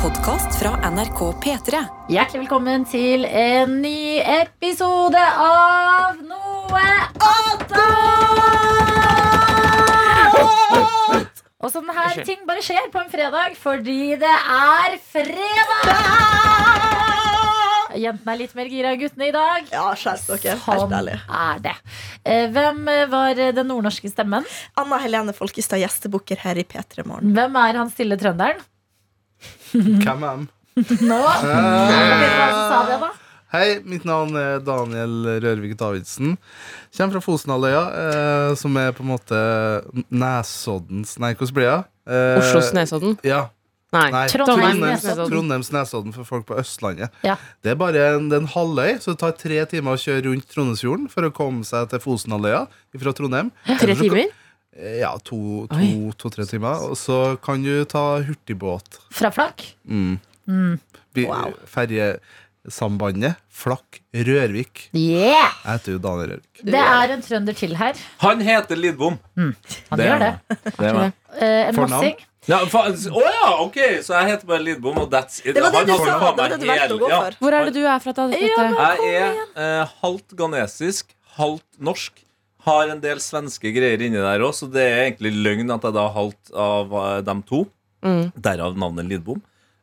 podkast fra NRK P3. Hjertelig velkommen til en ny episode av Noe attåt! Og sånne her ting bare skjer på en fredag fordi det er fredag! Jentene er litt mer gira enn guttene i dag. Ja, skjerp dere. Sånn er det. Eh, Hvem var den nordnorske stemmen? Anna Helene Folkestad, gjestebukker her i P3 Morgen. Hvem er han stille trønderen? Hvem er de? Nå? Hva sa? Hei, mitt navn er Daniel Rørvik Davidsen. Kommer fra Fosenhalvøya, eh, som er på en måte Nesoddens Nei, hvordan blir det? Eh, Oslos Nesodden? Ja. Nei. Nei, Trondheims Trondheims, Nesodden. Trondheims Nesodden for folk på Østlandet. Ja. Det er bare en, det er en halvøy, så det tar tre timer å kjøre rundt Trondheimsfjorden for å komme seg til Fosenhalvøya fra Trondheim. Tre timer? Eh, Ja, to-tre to, to, to-tre timer. Og så kan du ta hurtigbåt. Fra Flakk? Mm. Mm. Vi- Wow. Ferjesambandet Flakk Rørvik. Yeah! Jeg heter jo Daniel Rørvik. Det er en trønder til her. Han heter Lidbom. Han Det er gjør det. Det er. Eh, en Fornavn? Å Ja, oh ja, ok, så jeg heter bare Lidbom, og that's it. Det var det du sa. Det det du å gå ja. for. Hvor er det du er fra? Da, Ja, Jeg er eh, halvt ghanesisk, halvt norsk. Har en del svenske greier inni der òg, så det er egentlig løgn at jeg da har halvt av eh, dem to. Mm. Derav navnet Lidbom.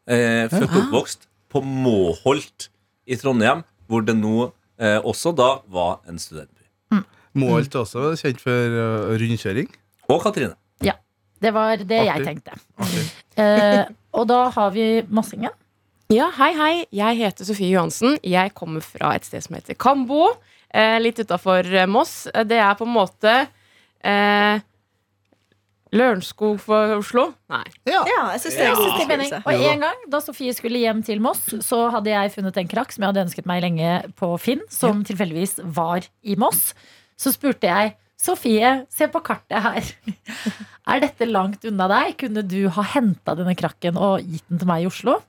Eh, født og oppvokst på Måholt i Trondheim, hvor det nå eh, også da var en studentby. Målt også kjent for uh, rundkjøring. Og Katrine. Ja. Det var det jeg tenkte. Eh, og da har vi mossingen. Ja, hei, hei. Jeg heter Sofie Johansen. Jeg kommer fra et sted som heter Kambo. Eh, litt utafor eh, Moss. Eh, Det er på en måte eh, Lørenskog for Oslo? Nei. Ja, jeg syns det er mening. Og en gang da Sofie skulle hjem til Moss, så hadde jeg funnet en krakk som jeg hadde ønsket meg lenge på Finn, som tilfeldigvis var i Moss. Så spurte jeg Sofie, se på kartet her. Er dette langt unna deg? Kunne du ha henta denne krakken og gitt den til meg i Oslo?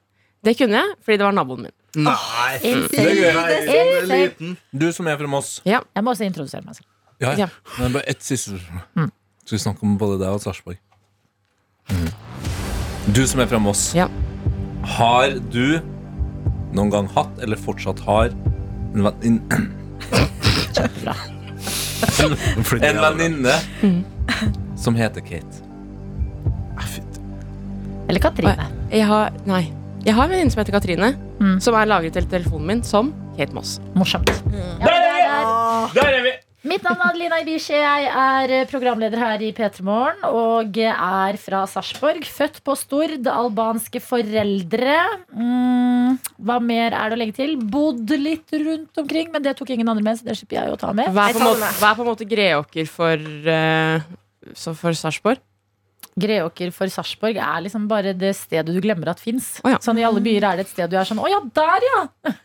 Det kunne jeg, fordi det var naboen min. Nei! Insane. Det. Nei, er liten. Du som er fra Moss. Ja. Jeg må også introdusere meg selv. Ja, Ja. Men bare ett siste spørsmål. Skal vi snakke om både deg og Sarpsborg? Du som er fra Moss. Ja. Har du noen gang hatt, eller fortsatt har, en venninne En venninne som heter Kate? Eller Katrine. Jeg har Nei. Jeg har en venninne som heter Katrine, Mm. som er lagret til telefonen min som Kate Moss. Morsomt. Ja, Der, er der. Der er vi! Mitt navn er Adelina Ibishi. Jeg er programleder her i P3 Morgen og er fra Sarpsborg. Født på Stord. Albanske foreldre. Mm, hva mer er det å legge til? Bodd litt rundt omkring, men det tok ingen andre med, så det slipper jeg å ta med. Hva er på en måte, måte Greåker for, uh, for Sarpsborg? Greåker for Sarpsborg er liksom bare det stedet du glemmer at fins. Oh, ja. Sånn I alle byer er det et sted du er sånn Å ja, der, ja!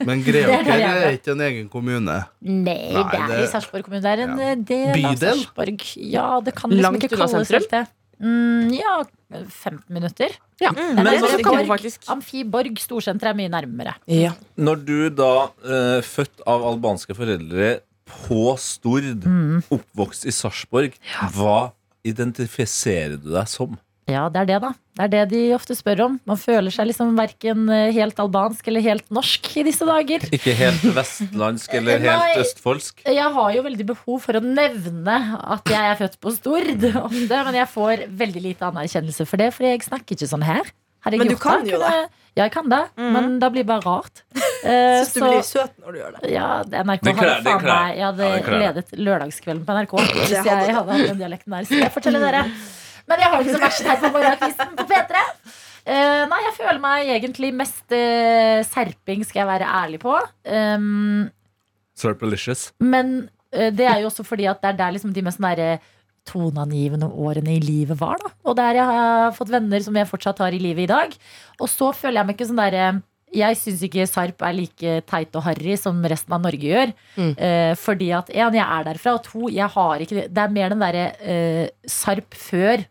Men er Greåker er. er ikke en egen kommune. Nei, det er det- i Sarpsborg kommune. Det er en Ja. del del av Bydel? Sarpsborg. Ja, det kan liksom Langt ikke kalles sentrum? det. Mm, ja, 15 minutter. Ja. Er Men så- kan faktisk. Amfiborg storsenter er mye nærmere. Ja. Når du da, eh, født av albanske foreldre på Stord, oppvokst i Sarpsborg, hva identifiserer du deg som? Ja, det er det, da. Det er det de ofte spør om. Man føler seg liksom verken helt albansk eller helt norsk i disse dager. Ikke helt vestlandsk eller Nei. helt østfoldsk? Jeg har jo veldig behov for å nevne at jeg er født på Stord om det, men jeg får veldig lite anerkjennelse for det, fordi jeg snakker ikke sånn her. Har jeg Men du gjort kan jo det. Ja, jeg kan det, men det blir bare rart. Eh, Syns du blir søt når du gjør det. Ja, det- NRK Det klær- hadde faen meg Jeg hadde Ja, det ledet Lørdagskvelden på NRK hvis jeg hadde hatt den dialekten der. Skal jeg fortelle dere. Men jeg har ikke så verst her på morgenkvisten på P3. Uh, nei, jeg føler meg egentlig mest uh, serping, skal jeg være ærlig på. Um, Serpalicious. men uh, det er jo også fordi at det er der liksom de mest sånn toneangivende årene i livet var. Da. Og der jeg har fått venner som jeg fortsatt har i livet i dag. Og så føler jeg meg ikke sånn derre jeg syns ikke Sarp er like teit og harry som resten av Norge gjør. Mm. Eh, fordi at en, jeg er derfra, og to, jeg har ikke Det er mer den derre eh, Sarp før.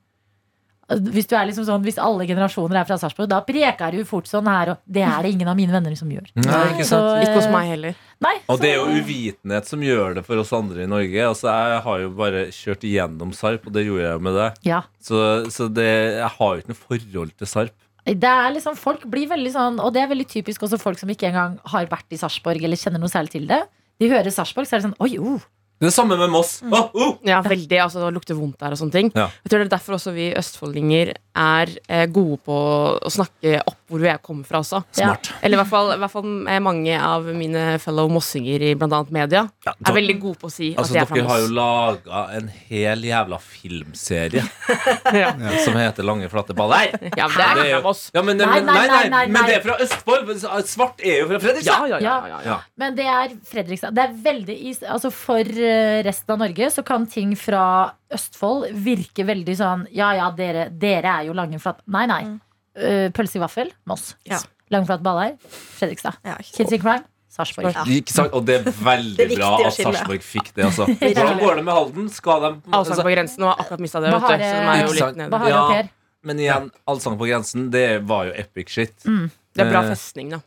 Hvis du er liksom sånn Hvis alle generasjoner er fra Sarpsborg, da preker du fort sånn her, og det er det ingen av mine venner som gjør. Nei, ikke Så, sant? Ikke hos eh, meg heller. Nei, Og det er jo uvitenhet som gjør det for oss andre i Norge. Altså, jeg har jo bare kjørt igjennom Sarp, og det gjorde jeg jo med det. Ja. Så, så det, jeg har jo ikke noe forhold til Sarp. Det er liksom, folk blir veldig sånn Og det er veldig typisk også folk som ikke engang har vært i Sarpsborg eller kjenner noe særlig til det. De hører Sarpsborg, så er det sånn Oi, oh. Det er samme med Moss. Mm. oh! Ja, veldig. Altså, det lukter vondt der og sånne ting. Ja. Jeg tror det er derfor også vi østfoldinger er eh, gode på å snakke opp hvor jeg kommer fra også. Smart. Eller i hvert fall, i hvert fall mange av mine fellow mossinger i annet media Ja, er veldig gode på å si Altså, at de er fra dere har jo Moss. laga en hel jævla filmserie Ja. som heter Lange, flate baller. ja, men det er ikke fra Moss. Ja, men, Nei, nei, nei, nei, nei, nei, men det er fra Østfold. Svart er jo fra Fredrikstad. Ja, ja, ja, ja, ja. Ja. Men det er Fredrikstad. Det er veldig is- Altså For eh, resten av Norge så kan ting fra Østfold virke veldig sånn Ja ja, dere, dere er jo lange flate Nei, nei. Eh, pølse i vaffel, Moss. Ja. Langflat baller, Fredrikstad. Ja. Kids in crime, Sarpsborg. Ja. Og det er veldig Det er bra at. Sarpsborg fikk det. Altså. Hvordan går det med Halden? Skal de Allsang på grensen og har akkurat mista det. Vet du, Bahare- er jo litt nede. Ja. Men igjen, Allsang på grensen, det var jo epic shit. Det er bra Eh, festning, da.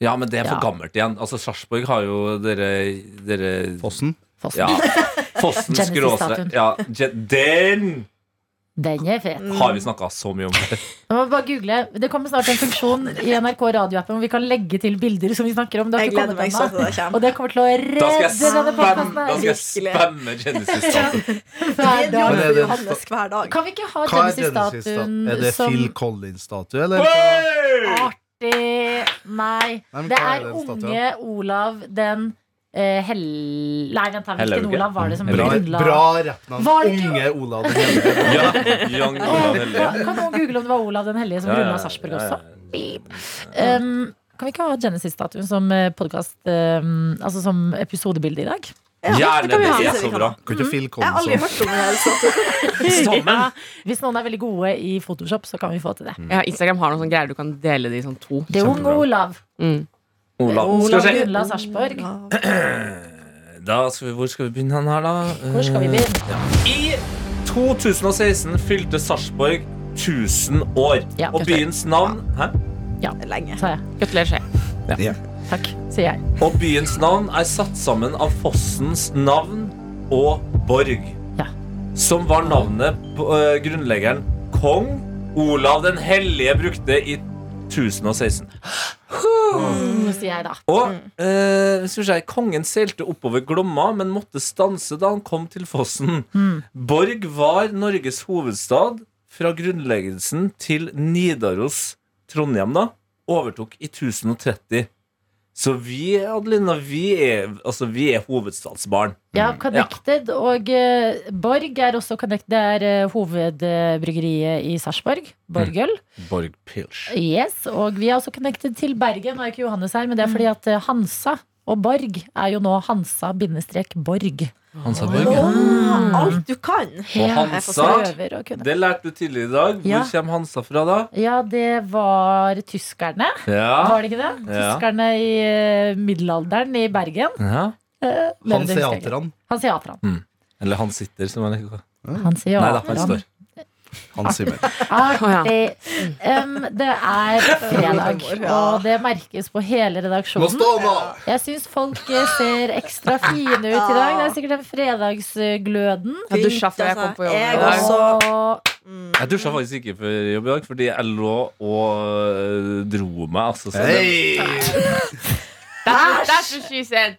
Ja, men det er for Ja. gammelt igjen. Altså, Sarpsborg har jo dere, dere Fossen. Fossen. Ja. Fossen Genesis-statuen. skråstrek ja, Den Den er fet. har vi snakka så mye om. det? må bare google. Det kommer snart en funksjon i NRK radioappen hvor vi kan legge til bilder som vi snakker om. Det har Jeg ikke gleder meg så til det kommer. Og det kommer til å redde Da skal jeg denne podkasten. da skal jeg spamme Genesis-statuen. Hver dag. Johannes hver. Kan vi ikke ha Genesis-statuen? Genesis-statuen Er det som Phil Collins-statue, eller? Hey! artig Nei. Nei Det er er unge Olav den hell... Nei, vent, da. Hvilken Hellauge. Olav var det som ble Bra, grunnla bra rappnavn. Var det ikke- Unge Olav den Hellige. Ja, Young Olav Hellige. Kan noen google om det var Olav den hellige som Ja, ja, grunnla Sarpsborg ja, ja. også? Beep. Um, kan vi ikke ha Genesis-statuen som podcast um, Altså som episodebilde i dag? Gjerne, det det er så bra. Kan ikke Phil Jeg har aldri Collins hørt om det her. Sammen. Hvis noen er veldig gode i Photoshop, så kan vi få til det. Ja, Instagram har noen sånne greier du kan dele det i sånn to. Det er unge Olav. Mm. Olav. Olav grunnla Sarpsborg. Da skal vi, hvor skal vi begynne her, da? Hvor skal vi begynne? I 2016 fylte Sarpsborg 1000 år. Ja. Og byens navn Hæ? Lenge. Sa jeg. Gratulerer, Skje. Takk, sier jeg. Og byens navn er satt sammen av fossens navn og borg. Ja. Som var navnet på uh, grunnleggeren kong Olav den hellige brukte i 1016. Mm, sier jeg da. Og øh, skal vi se, kongen seilte oppover Glomma, men måtte stanse da han kom til fossen. Mm. Borg var Norges hovedstad fra grunnleggelsen til Nidaros Trondheim da overtok i 1030. Så vi, Adelina, vi er, altså, vi er hovedstadsbarn. Ja, Connected og uh, Borg er også Connected. Det er uh, hovedbryggeriet i Sarpsborg. Borgøl. Borg Pilsch. Yes, og vi er også connected til Bergen. Nå er ikke Johannes her, men det er fordi at eh, Hansa og Borg er jo nå Hansa-Borg. Hansa Borg. Åh, alt du kan. Og Hansa, det lærte du tidligere i dag. Hvor Ja. kommer Hansa fra, da? Ja, det var tyskerne. Ja. Var det ikke det? Ja. Tyskerne i eh, middelalderen i Bergen. ja. Eh. Hanseaterne. Hanseaterne. Eller han sitter, som han liker. Nei da, han står. Hans Zimmer. Artig. Em, det er fredag, og det merkes på hele redaksjonen. Jeg syns folk eh, ser ekstra fine ut i dag. Det er sikkert den fredagsgløden. Jeg dusja før jeg kom på jobb. Jeg i dag. Jeg dusja faktisk ikke før jobb i dag, fordi jeg lå og øh, dro meg. Altså, så det, Hei! That's, what she said.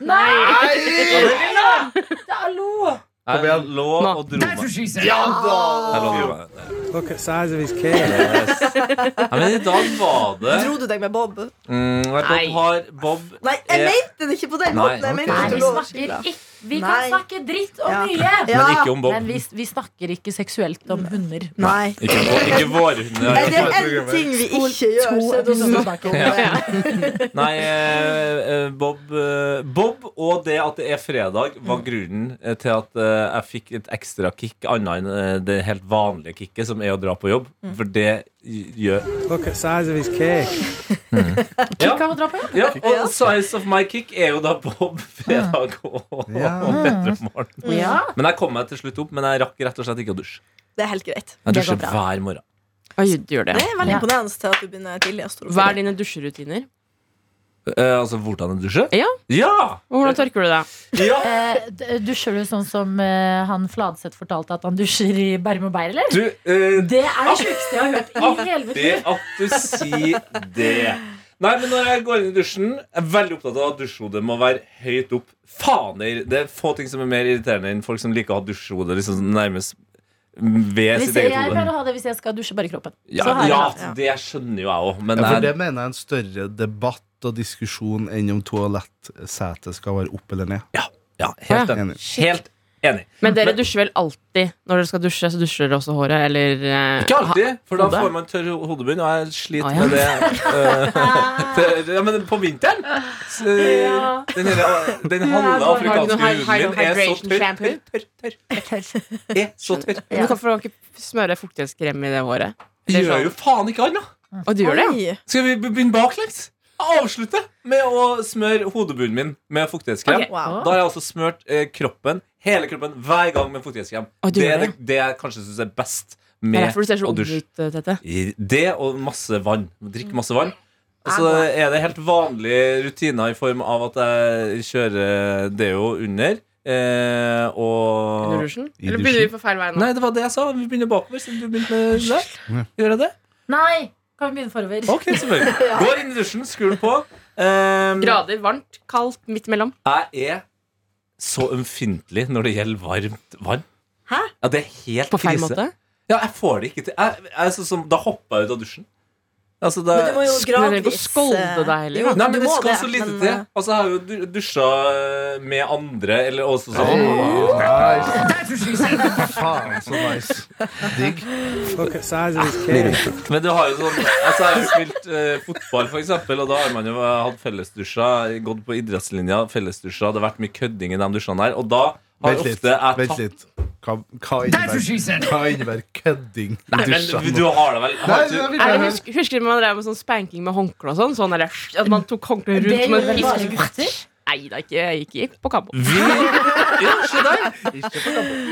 Nei! Det er Kom jeg igjen. lå Nå. og dro meg. Ja Jeg lå og da! dro meg. Look at size of his cake. Nei, men i dag var det Dro du deg med Bob? mm, Bob Nei. har Bob Nei, jeg er- mente det ikke på den måten. Jeg mente Nei, at vi snakker lå Vi kan Nei. snakke dritt om Ja. mye. Ja. Men ikke om Bob. Men vi, vi snakker ikke seksuelt om hunder. Nei. Ikke, vå- ikke våre hunder. Er det én ting vi ikke gjør, To så er det å snakke om det. Nei, eh, eh, Bob, eh, Bob og det at det er fredag, var grunnen eh, til at eh, jeg fikk et ekstra kick, annet enn eh, det helt vanlige kicket, som er å dra på jobb. For det gjør Look at size of his cake. Ja, av å dra på jobb? ja, og size of my kick er jo da Bob fredag og, Ja. og. Ja. Men jeg kom meg til slutt opp, men jeg rakk rett og slett ikke å dusje. Det er helt greit. Jeg dusjer hver morgen. Oi, du gjør det. Det er veldig imponerende til at du begynner tidlig. Hva er dine dusjerutiner? Eh, altså hvordan en dusjer? Ja. Ja! Hvordan tørker du deg? ja. Eh, dusjer du sånn som eh, han Fladseth fortalte at han dusjer i berm og bær, eller? Du, eh, Det er det sjukeste jeg har hørt i hele mitt artig liv. at du sier det. Nei, men når jeg går inn i dusjen, jeg er veldig opptatt av at dusjhodet må være høyt opp. Faner! Det er få ting som er mer irriterende enn folk som liker å ha dusjhodet liksom nærmest ved Hvis sitt eget hode. jeg pleier å ha det hvis jeg skal dusje bare kroppen. Ja, Så ja, det skjønner jo jeg òg, Ja, for det det mener jeg er en større debatt og diskusjon enn om toalettsetet skal være opp eller ned. Ja, ja, helt enig. Enig. Helt enig. Men dere Men- dusjer vel alltid når dere skal dusje? Så dusjer dere også håret? Eller eh, Ikke alltid, for da får man tørr hodebunn, og jeg sliter Ah, ja. med det. eh, ja, men på vinteren så, Den, her- den halve afrikanske huden min er så tørr. shampoo? tørr, tørr, tørr. Er så tørr. Men Du kan få ikke smøre fuktighetskrem i det håret. Det gjør jo faen ikke annet. Og du gjør det, ja? Skal vi begynne baklengs? Avslutte med å smøre hodebunnen min med fuktighetskrem. Okay. Wow. Da har jeg også smurt eh, kroppen, hele kroppen, hver gang med fuktighetskrem. Oh, Det er det? det, det jeg kanskje syns er best Det er med derfor du ser så å ung dusje. ut, Tete. Det og masse vann. Drikke masse vann. Og så er det helt vanlige rutiner i form av at jeg kjører deo under. Eh, Under og dusjen? Eller begynner vi på feil vei nå? Nei, det var det jeg sa. Vi begynner bakover. Siden du begynte med det. Gjør jeg det? Nei! Kan vi begynne forover? Ok, selvfølgelig. Går inn i dusjen, skrur den på. Um, Grader, varmt, kaldt, midt mellom. jeg er så ømfintlig når det gjelder varmt vann. Hæ? Ja, det er helt På feil krise. måte. Ja, jeg får det ikke til. Jeg, jeg er så, som, da hopper jeg ut av dusjen. Altså, det, Men du må jo Du trenger ikke gradvis skolde eh, deg heller, jo. Nei, men det skal det, så lite men, til. eh, Altså, jeg har jo du- dusja med andre, eller også sånn Nice. Faen, så nice. Digg. Men du har jo sånn Altså, jeg har jo spilt uh, fotball, for eksempel, og da har man jo hatt fellesdusjer, gått på idrettslinja, fellesdusjer, det har vært mye kødding i de dusjene der, og da har Vent litt. ofte jeg Vent litt. Hva, hva innebærer, hva innebærer kødding? Nei, men du har det vel Nei, har det du, vil Jeg husker, husker du man drev med sånn spanking med håndkle og sånn? sånn eller, at man tok håndkleet rundt med en pisk. Nei da, ikke, jeg gikk ikke på kambo vi, ja, se der.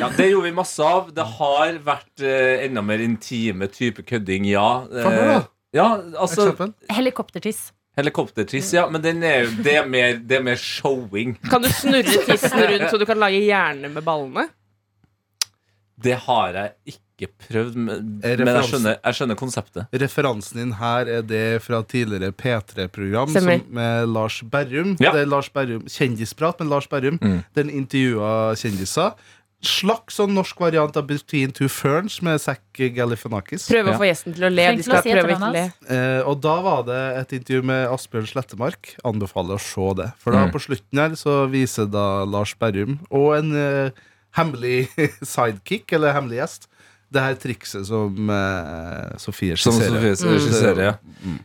Ja, det gjorde vi masse av. Det har vært eh, enda mer intime type kødding, ja. Eh, ja, altså Helikoptertiss. Helikoptertiss, ja. Men den er det, er mer, det er mer showing. Kan du snurre tissen rundt så du kan lage hjerne med ballene? Det har jeg ikke prøvd, men, men jeg, skjønner, jeg skjønner konseptet. Referansen din her er det fra tidligere P3-program med Lars Berrum. Ja. Det er Lars Berrum Kjendisprat med Lars Berrum. Mm. Den intervjua kjendiser. Slags sånn norsk variant av Between Two Ferns med Zack Galifianakis. Prøve å få gjesten til å le. De skal prøve ikke le. Eh, og da var det et intervju med Asbjørn Slettemark. Anbefaler å se det. For da Mm. på slutten her så viser da Lars Berrum og en eh, hemmelig sidekick, eller hemmelig gjest, det her trikset som uh, Sofie skisserer. Sofie Mm. ja.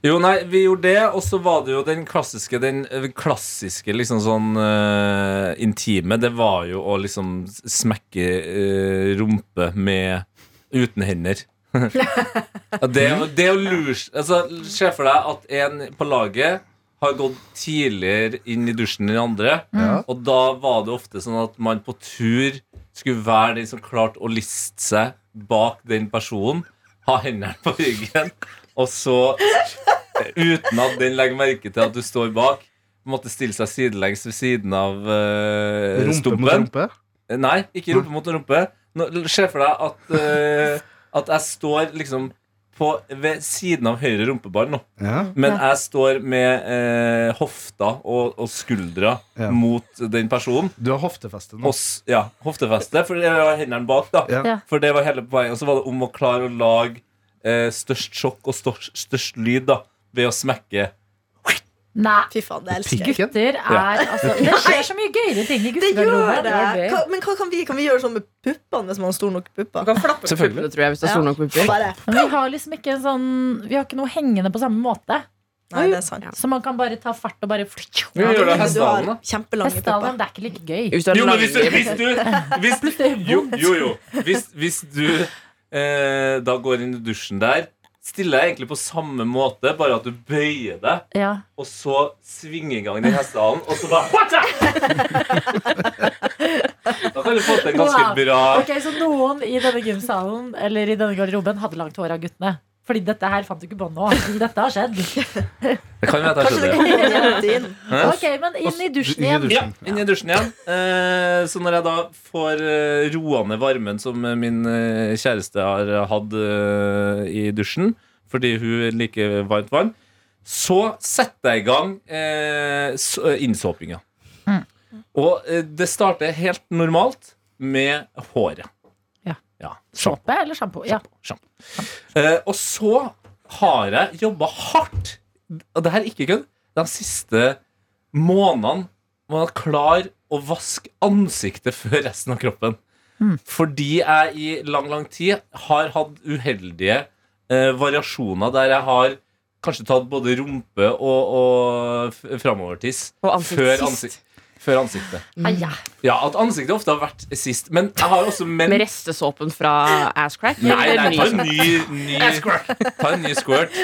Jo, nei, vi gjorde det, og så var det jo den klassiske Den eh, klassiske liksom sånn uh, intime. Det var jo å liksom smekke uh, rumpe med uten hender. Det, det å lure altså, Se for deg at en på laget har gått tidligere inn i dusjen enn andre. Mm. Og da var det ofte sånn at man på tur skulle være den som klarte å liste seg bak den personen, ha hendene på ryggen, og så, uten at den legger merke til at du står bak, måtte stille seg sidelengs ved siden av uh, Rumpe mot rumpe. Nei, ikke rumpe mot rumpe. Nå, Se for deg at, uh, at jeg står liksom på, ved siden av høyre rumpeball nå. Ja. Men jeg står med eh, hofta og, og skuldra Ja. mot den personen. Du har hoftefeste nå. Hos, ja, hoftefeste, for det var hendene bak. da Ja. Ja. For det var hele poenget. Og så var det om å klare å lage eh, størst sjokk og størst, størst lyd da ved å smekke. Nei, Fy faen, det elsker jeg. Gutter er altså Det skjer så mye gøyere ting i Det guttegarderoben. men hva kan vi, kan vi gjøre sånn med puppene hvis man har stor nok Du pupper? kan flappe puppene, tror jeg, hvis det er stor nok pupper. Bare vi har liksom ikke en sånn Vi har ikke noe hengende på samme måte. Nei, det er sant. Så man kan bare ta fart og bare Vi gjør det hestehalen, da. kjempelange Hestehalen, pupper. det er ikke like gøy. Hvis du Jo, men hvis, lange- hvis du hvis, jo, jo, jo. Hvis, hvis du eh, da går inn i dusjen der, stiller jeg egentlig på samme måte, bare at du bøyer deg, Ja. og så svinger i gang den hestehalen, og så bare! Da kan du få til en ganske Wow. bra Ok, Så noen i denne gymsalen eller i denne garderoben hadde langt hår av guttene. Fordi dette her fant du ikke på nå. Dette har skjedd. Det kan være at det skjedde. Ok, men inn i dusjen igjen. Ja, inn i dusjen igjen. Eh, så når jeg da får eh, roa ned varmen som eh, min kjæreste har hatt i dusjen, fordi hun liker varmt vann, så setter jeg i gang innsåpinga. Og eh, det starter helt normalt med håret. Ja. Såpe eller sjampo? Ja. Sjampo. Eh, og så har jeg jobba hardt, og det her er ikke kødd, de siste månedene med å klare å vaske ansiktet før resten av kroppen. Fordi jeg i lang, lang tid har hatt uheldige eh, variasjoner der jeg har kanskje tatt både rumpe og, og framovertiss Og ansikt før, ansikt, før ansiktet. Ah, ja. Ja, at ansiktet ofte har vært sist. Men jeg har også menn Med restesåpen fra asscrack? Nei, nei, ta en ny, ny Ta en ny squirt.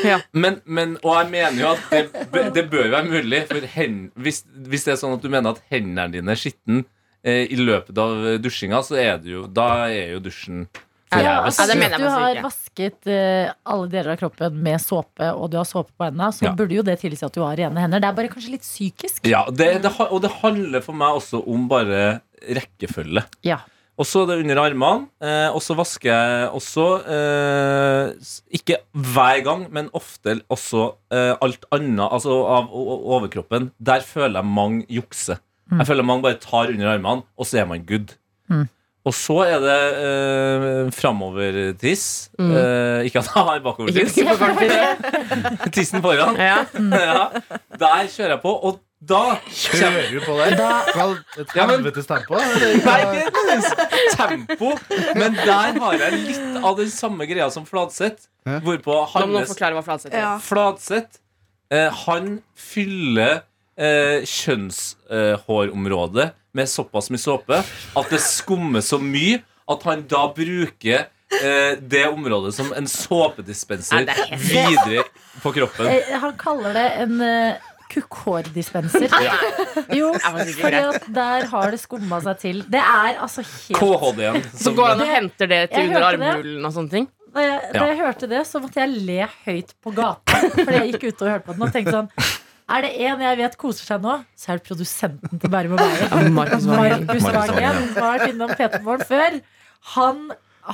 Ja. Men, men, og jeg mener jo at det, det bør være mulig. For hen, hvis, hvis det er sånn at du mener at hendene dine er skitten eh, i løpet av dusjinga, så er det jo Da er jo dusjen Ja, altså, Ja, hvis du har vasket uh, alle deler av kroppen med såpe, og du har såpe på hendene, så Ja. burde jo det tilsi at du har rene hender. Det er bare kanskje litt psykisk. Ja, det, det, og det handler for meg også om bare rekkefølge. Ja. Og så er det under armene. Eh, og så vasker jeg også eh, Ikke hver gang, men ofte også eh, alt annet altså av overkroppen. Der føler jeg mange jukser. Jeg føler mange bare tar under armene, og så er man good. Mm. Og så er det eh, framovertiss. Mm. Eh, ikke at jeg har bakover-tiss. Tissen foran. Ja. ja. Der kjører jeg på, og da Kjører du på der? Vel, et Ja, men- helvetes tempo? Nei, ikke et tempo, men der har jeg litt av den samme greia som Fladseth. Ja. Hvorpå Hannes hva Fladseth. Ja. Fladseth eh, Han fyller eh, kjønnshårområdet med såpass mye såpe at det skummer så mye at han da bruker eh, det området som en såpedispenser er videre på kroppen. Eh, Han kaller det en uh, kukkhårdispenser. Jo, fordi greit. at der har det skumma seg til. Det er altså helt KHD-en. Så går han og henter det til Jeg under armhulen og sånne ting? Da jeg, da Ja. hørte det, så måtte jeg le høyt på gata. Fordi jeg gikk ute og hørte på den og tenkte sånn Er det en jeg vet koser seg nå, så er det produsenten til Bærum og Bærum. Markus Vangen. Markus Markus Vangen, som har vært innom Peter Morgen før. Han,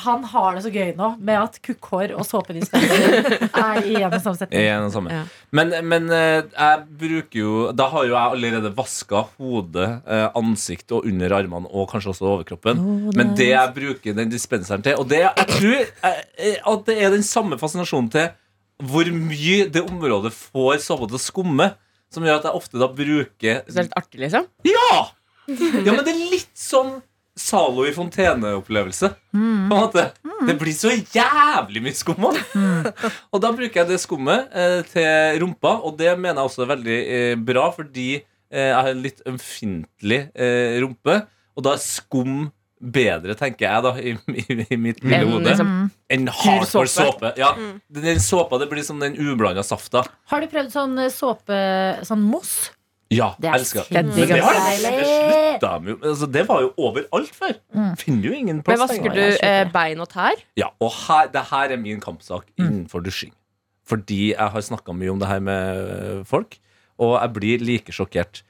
han har det så gøy nå med at kukkhår og såpedispenser er i en og samme setning. En og samme. Ja. Men, men eh, jeg bruker jo Da har jo jeg allerede vaska hode, eh, ansikt og under armene og kanskje også overkroppen. Men det jeg bruker den dispenseren til Og det, jeg tror eh, at det er den samme fascinasjonen til hvor mye det området får såpe til å skumme, som gjør at jeg ofte da bruker Så det er litt artig, liksom? Ja! Ja, men det er litt sånn Zalo i fontene-opplevelse. På en måte. Det blir så jævlig mye skum av. Og da bruker jeg det skummet eh, til rumpa, og det mener jeg også er veldig eh, bra, fordi eh, jeg har en litt ømfintlig eh, rumpe, og da er skum bedre, tenker jeg, da, i, i, i mitt lille En, hode, liksom, enn hardcore såpe. Ja, Den såpa, det blir som den ublanda safta. Har du prøvd sånn eh, såpe Sånn moss? Ja, Det er elsker sinnssykt Men det har det slutta de jo. Altså, det var jo overalt før. Finner jo ingen Men plass vasker du eh, bein og tær? Ja, og her, det her er min kampsak innenfor dusjing. Fordi jeg har snakka mye om det her med øh, folk, og jeg blir like sjokkert.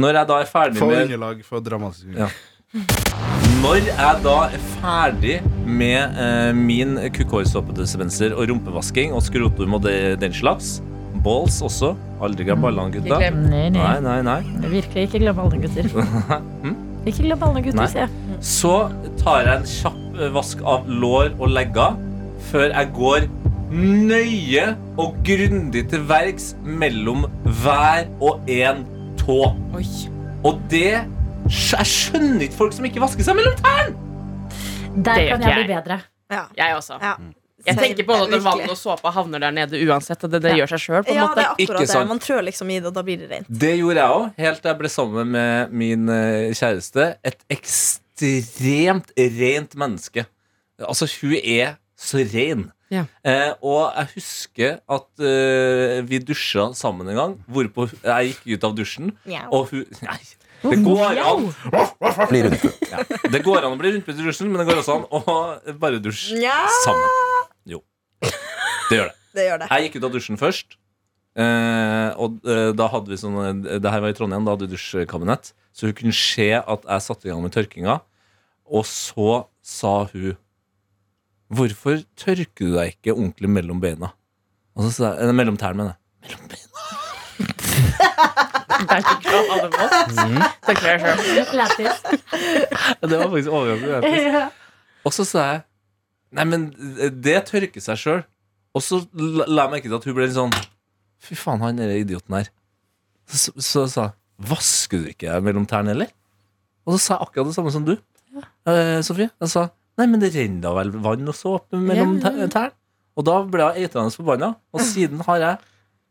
Når jeg da er ferdig Få med underlag for dramatisk Ja. Når jeg da er ferdig med eh, min kukkhårsåpedispenser og rumpevasking og skrotum og det, den slags, balls også Aldri glem ballene, Ikke glem. Nei, nei. Nei, nei, nei. Virkelig ikke glem ballene, gutter. Ikke glem ballene, gutter, Nei. sier jeg. Så tar jeg en kjapp eh, vask av lår og legger før jeg går nøye og grundig til verks mellom hver og en tå. Oi. Og det Jeg skjønner ikke folk som ikke vasker seg mellom tærne! Der Det kan jeg jeg bli bedre. Ja. Jeg også. Ja. Jeg tenker på at vann og såpe havner der nede uansett. Og det, det Ja. gjør seg sjøl, på en Ja, måte. det er Ikke akkurat det. Man trør liksom i det, og da blir det rent. Det gjorde jeg òg, helt til jeg ble sammen med min eh, kjæreste. Et ekstremt rent menneske. Altså, hun er så ren. Ja. Eh, og jeg husker at eh, vi dusja sammen en gang, hvorpå jeg gikk ut av dusjen, og hun Nei. Det går an ja, Det går an å bli rundpult i dusjen, men det går også an å bare dusje Nja. sammen. Jo. Det gjør det. Det gjør det. Jeg gikk ut av dusjen først. Eh, og eh, da hadde vi sånn eh, Det her var i Trondheim, da hadde vi dusjkabinett. Så hun kunne se at jeg satte i gang med tørkinga. Og så sa hun Hvorfor tørker du deg ikke ordentlig mellom beina? Og så sa jeg, eh, mellom tærne, mener jeg. Mellom beina. Der fikk du det jeg. Lættis. Det var faktisk overraskende. Ja. Og så sa jeg Nei, men det tørker seg sjøl. Og så la jeg merke til at hun ble litt sånn Fy faen, han er idioten her. Så, så sa jeg Vasker du ikke mellom tærne, eller? Og så sa jeg akkurat det samme som du, eh, Sofie. Jeg sa Nei, men det renner da vel vann og såpe mellom Ja. tærne? Og da ble jeg eitrende forbanna, og siden har jeg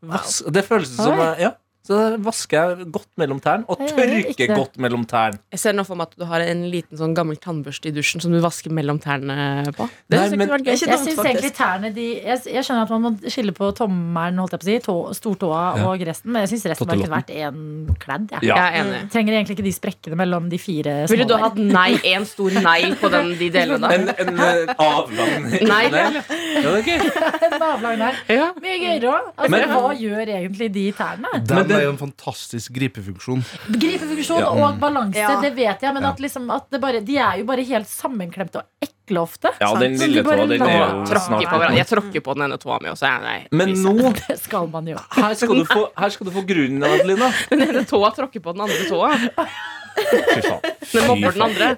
vask... Det føles som jeg- Ja. Så vasker jeg godt mellom tærne, og Ja, ja, tørker godt mellom tærne. Jeg ser nå for meg at du har en liten sånn gammel tannbørste i dusjen som du vasker mellom tærne på. Det Nei, jeg men- Jeg dumt, syns egentlig tærne de, jeg, jeg skjønner at man må skille på tommelen, holdt jeg på å si, tå, stortåa Ja. og resten, men jeg syns resten bare kunne vært én kledd. jeg. Ja. Jeg er enig. Trenger egentlig ikke de sprekkene mellom de fire Ville du små hatt nei, en stor nei på den, de delene? En, en eh, avlang Nei. Ja, det er gøy. En avlang nei. Ja. Mye gøyere òg. Altså, Men- hva gjør egentlig de tærne? De Det- er jo en fantastisk gripefunksjon. Gripefunksjon Ja. og balanse, Ja. det vet jeg, men Ja. at, liksom, at det bare, de er jo bare helt sammenklemte og ekle ofte. Ja, den lille Så tåa, den er jo Tråkker på hverandre. Jeg tråkker på den ene tåa mi også. jeg- Nei, Men nå Det skal man jo. her skal, du få, her skal du få grunnen, Adelina. Den ene tåa tråkker på den andre tåa. Fy faen. Den mobber den andre.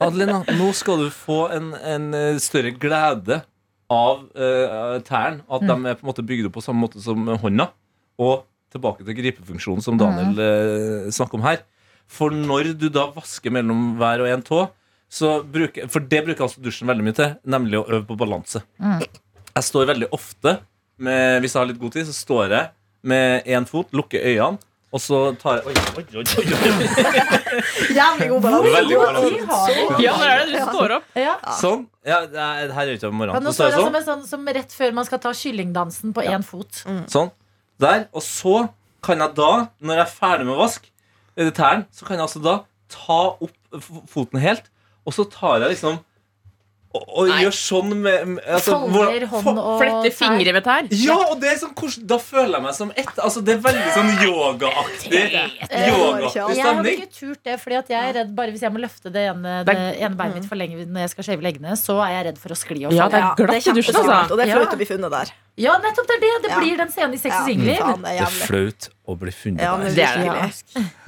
Adelina, nå skal du få en, en eh, større glede av uh, tærne. At de er på en måte bygd opp på samme måte som hånda. Og tilbake til gripefunksjonen som Daniel mm. snakker om her. For når du da vasker mellom hver og en tå, så bruker, for det bruker altså dusjen veldig mye til, nemlig å øve på balanse. Jeg står veldig ofte med, Hvis jeg har litt god tid, så står jeg med én fot, lukker øynene, og så tar jeg Oi, oi, oi, oi, oi. Jævlig god balanse. Ja, det er det. Du står opp. Ja. Sånn. Ja, er- her er det ikke om morgenen. nå står jeg jeg sånn. som, sånn, som rett før man skal ta kyllingdansen på én fot. Sånn. Der. Og så kan jeg da, når jeg er ferdig med å vaske tærne, så kan jeg altså da ta opp foten helt, og så tar jeg liksom Og, og gjør sånn med, med altså, Folder hånd og Flette fingre med tær. Ja, og det er sånn Da føler jeg meg som ett. Altså, det er veldig sånn yogaaktig. Yogaaktig Jeg har ikke turt det, fordi jeg er redd bare hvis jeg må løfte det ene, det ene beinet mitt for lenge når jeg skal skjeve leggene, så er jeg redd for å skli og Ja, det er Ja, glatt det er i dusjen, altså. og det er flaut å bli funnet der. Ja, nettopp det er det! Det blir den scenen i Sex og Singelliv. det er Det er flaut å bli funnet Ja, der. Det er ja.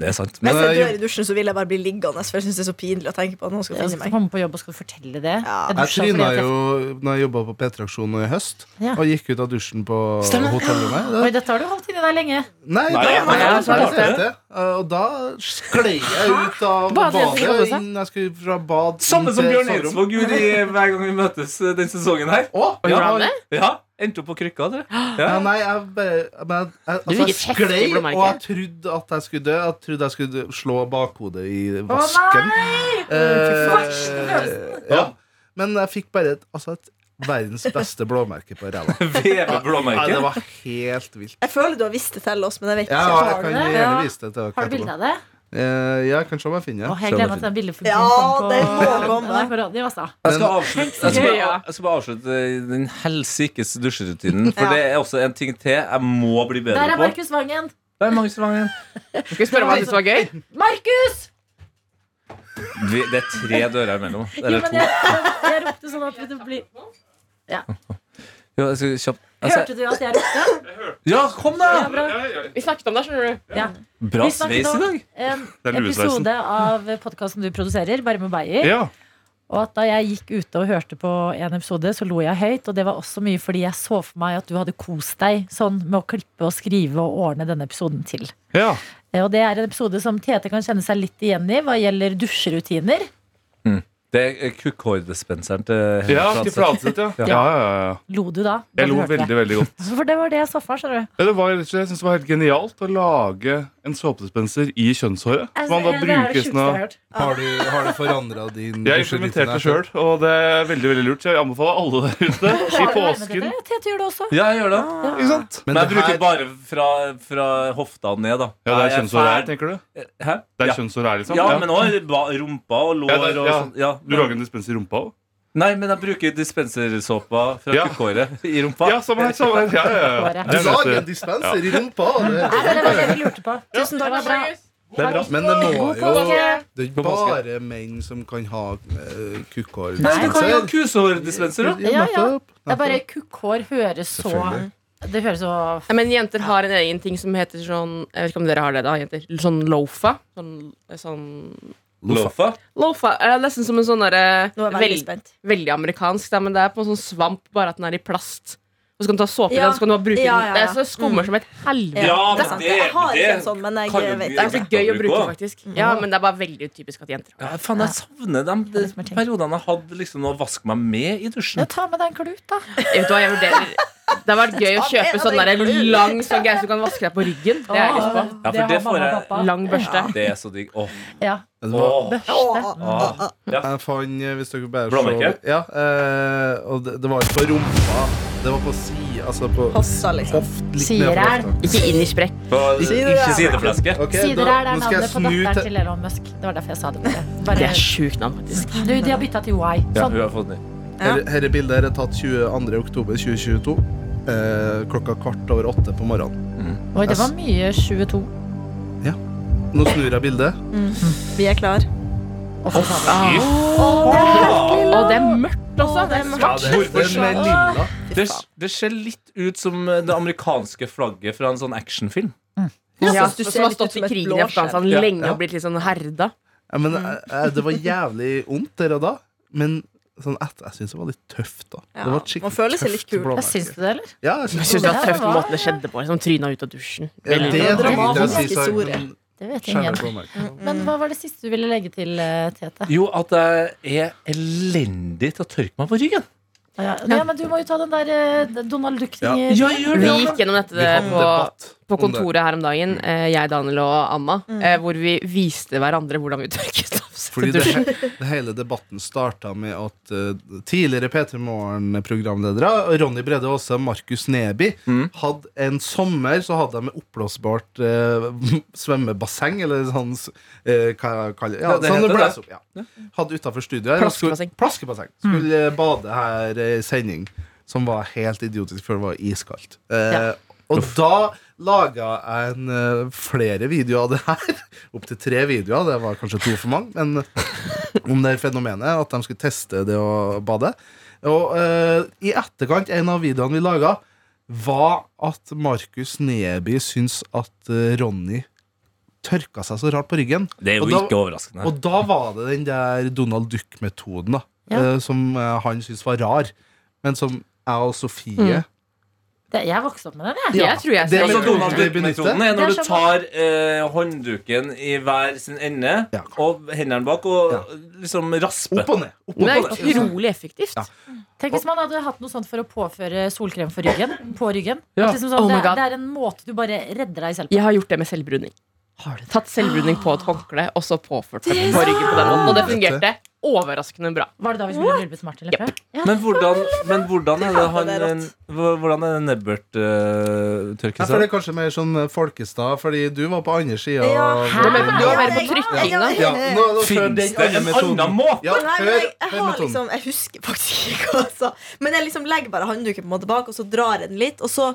Det er sant. Hvis Men, jeg eh, dør i dusjen, så vil jeg bare bli liggende, for jeg syns det er så pinlig å tenke på at noen skal Jeg finne skal meg. komme på jobb og skal fortelle det. Ja. Jeg Jeg tryna jo når jeg jobba på P-traksjonen i høst, Ja. og gikk ut av dusjen på Stemmer. hotellet. Oi, Det- dette har du holdt inni deg lenge. Nei, Nei, da, jeg- nei, jeg- jeg- jeg- jeg det. Og da sklei jeg ut av Badet, skal inn- Jeg skulle fra bad Samme som Bjørn. Eidsvåg gjorde hver gang vi møtes eh, den sesongen her. Å, ja? Ja, Endte opp på krykka, dere. Ja, Ja. nei, jeg bare men, jeg, altså, jeg sklei, og jeg trodde at jeg skulle dø. Jeg trodde jeg skulle slå bakhodet i vasken. Å nei! Eh, ja. Men jeg fikk bare et, altså et verdens beste blåmerke på ræva. Nei, det var helt vilt. Jeg føler du har visst det til oss, men jeg vet Ja, ikke. jeg Har kan gjerne vise det til dere Har du bilde av det? Eh, ja, se om jeg finner det. jeg gleder meg til den bildefunksjonen Ja, på, det må komme. Jeg skal, avslutte, jeg, skal bare, jeg skal bare avslutte den helsikes dusjerutinen. For Ja. det er også en ting til jeg må bli Der bedre er på. Markus Vangen. Det er Markus Vangen. Skal vi spørre om han syntes det var gøy? Markus! Det er tre dører imellom. Eller to. jeg, jeg ropte sånn at det blir Jo, jeg skal kjapt altså, Hørte du at jeg ropte? Ja, kom, da! Ja, bra. Vi snakket om det, skjønner du. Ja. Bra Vi sveis i dag. en Det er luesveisen. episode av podkasten du produserer, Bare med Beyer. Ja. Og at da jeg gikk ute og hørte på en episode, så lo jeg høyt. Og det var også mye fordi jeg så for meg at du hadde kost deg sånn med å klippe og skrive og ordne denne episoden til. ja. Eh, Og det er en episode som Tete kan kjenne seg litt igjen i hva gjelder dusjerutiner. Det er kukkhårdispenseren til Ja, Henrik til Fladseth. Ja. Ja, ja, ja, ja. Lo du da? da Jeg du lo hørte det? veldig, veldig godt. For det var det jeg så for meg. skjønner du Ja, det var, rett og slett- jeg synes det var helt genialt å lage en såpedispenser i kjønnshåret. Altså, man da det det bruker sånn jeg har. Har du, har du forandra din Jeg implementerte det sjøl, og det er veldig veldig lurt. Så jeg anbefaler alle der ute i Har du påsken. Det? Tete gjør det også. Ja, jeg gjør det. Ikke sant? Men, Men jeg det bruker her- bare fra, fra hofta ned, da. Ja, det er kjønnshår her, tenker du? Hæ? Det er ja. kjønnshår her, liksom? ja, men òg rumpa og lår Ja, det- og sånn. Ja, Du men- lager en dispenser i rumpa òg? Nei, men jeg bruker dispensersåpa fra Ja. kukkhåret i rumpa. Ja, samme her. Samme her. Ja, ja, ja. Håret. Jeg en dispenser i rumpa! Det, det var det vi lurte på. Tusen takk. Bra. Det er bra. men det må jo! Det er ikke bare menn som kan ha uh, kukkhår. Nei, du kan jo ha kusehårdispenser, da. Ja, ja. Det er bare kukkhår høres så Det høres så Ja, men jenter har en egen ting som heter sånn Jeg vet ikke om dere har det, da, jenter. Sånn lofa. Sånn, sånn Lofa. Lofa er nesten som en sånn derre er jeg veldig veld. Veldig amerikansk, da, men det er på en sånn svamp, bare at den er i plast. Og så kan du ta såpe i Ja. den, så kan du bare bruke Ja, den. ja, Det ja. er så skummer som et helvete. Ja, det det- Jeg har det ikke en sånn, men jeg vet bli- Det er så gøy å bruke, faktisk. Ja, men det er bare veldig typisk at jenter har Ja, faen, jeg savner de, periodene jeg hadde liksom å vaske meg med i Ja, dusjen. ta med deg en klut, da. Vet du hva, jeg vurderer Det har vært gøy å kjøpe sånn der lang sånn greie så du kan vaske deg på ryggen. Det har jeg lyst på. Ja, for det får jeg- Lang børste. Det er så digg. Åh. Ja. Det var- Åh. Børste. Ja. Jeg fant, eh, hvis dere bare Blåmerke? så- Ja, eh, og det, det var ikke på rumpa. Det var på si... altså på Hossa, liksom. hoft. litt Ikke hofta. Ikke. Sidefleske. sidefleske. Ok, Sider da- er det navnet på datteren til- Elon Musk. Det var derfor jeg sa det. Bare. Det er sjukt navn, faktisk. du, de har bytta til Y. Ja, Sånn. hun har fått den. Ja. Dette bildet her er tatt 22. oktober 2022. Eh, klokka kvart over åtte på morgenen. Oi, det var mye 22. Nå snur jeg bildet. Vi er klar. Og fy Og det er mørkt også. Det er Ja, er, det, den er lilla. Det, det ser litt ut som det amerikanske flagget fra en sånn actionfilm. Ja, synes du som ser har litt ut stått som i et krigen i. Afghanistan Ja. lenge Ja. og blitt litt sånn herda. Ja, men, eh, det var jævlig vondt der og da. Men sånn etter, jeg syns det var litt tøft, da. Ja, Det var skikkelig man føler seg litt kul. Ja, Syns du det, eller? Ja, jeg Jeg syns det det var tøft Ja, måten det skjedde på. Liksom tryna ut av dusjen. Ja, det det, det, det, det, Det vet ingen. Men hva var det siste du ville legge til, eh, Tete? Jo, at jeg er elendig til å tørke meg på ryggen. Ja, ja, men du må jo ta den der eh, Donald Duck-tingen. Ja. Ja, gjør Vi det. gikk gjennom dette Vi hadde på, debatt på kontoret her om dagen, eh, jeg, Daniel og Anna, eh, hvor vi viste hverandre hvordan vi tørket oss. Fordi det, he- det hele debatten starta med at uh, tidligere P3 Morgen-programledere Ronny Brede Aase også Markus Neby Mm. hadde en sommer så hadde de oppblåsbart uh, svømmebasseng, eller sånn uh, hva jeg kaller ja, Ja, det sånn det. opp, ja. Hadde utafor studio her. og skulle- Plaskebasseng. Plaskebasseng. Skulle mm. bade her i sending, som var helt idiotisk, for det var iskaldt. Uh, Ja. Og da laga jeg en, eh, flere videoer av det her. Opptil tre videoer. Det var kanskje to for mange. Men om det her fenomenet, at de skulle teste det å bade. Og uh, i etterkant, en av videoene vi laga, var at Markus Neby syns at eh, Ronny tørka seg så rart på ryggen. Det er jo Og da- ikke overraskende. Og da var det den der Donald Duck-metoden, da. Ja. uh, som eh, han syntes var rar. Men som jeg og Sofie Det, jeg vokste opp med den, jeg. Jeg tror jeg Det er Donald vi Duck-metoden er når du tar eh, håndduken i hver sin ende Ja. og hendene bak og Ja. liksom rasper. Opp og ned. Opp og det er utrolig effektivt. Ja. Tenk hvis man hadde hatt noe sånt for å påføre solkrem for ryggen, på ryggen. Ja. Liksom sånn, Oh det, det er en måte du bare redder deg selv på. Jeg har gjort det med selvbruning. Tatt selvbruning på et håndkle og så påført det på ryggen på den måten. Og det fungerte overraskende bra. Var det da vi skulle lulpe smart? Eller? Yep. Ja. Men hvordan, men hvordan er det han eh, Hvordan er det Nebbert uh, seg? Det er kanskje mer sånn Folkestad, fordi du var på andre sida. Ja? Du mer på- du på. Ja, Finnes det en annen måte? Ja, hør, jeg, jeg, har liksom, jeg husker faktisk ikke hva jeg sa. Men jeg liksom legger bare håndduken på en måte bak, og så drar jeg den litt. Og så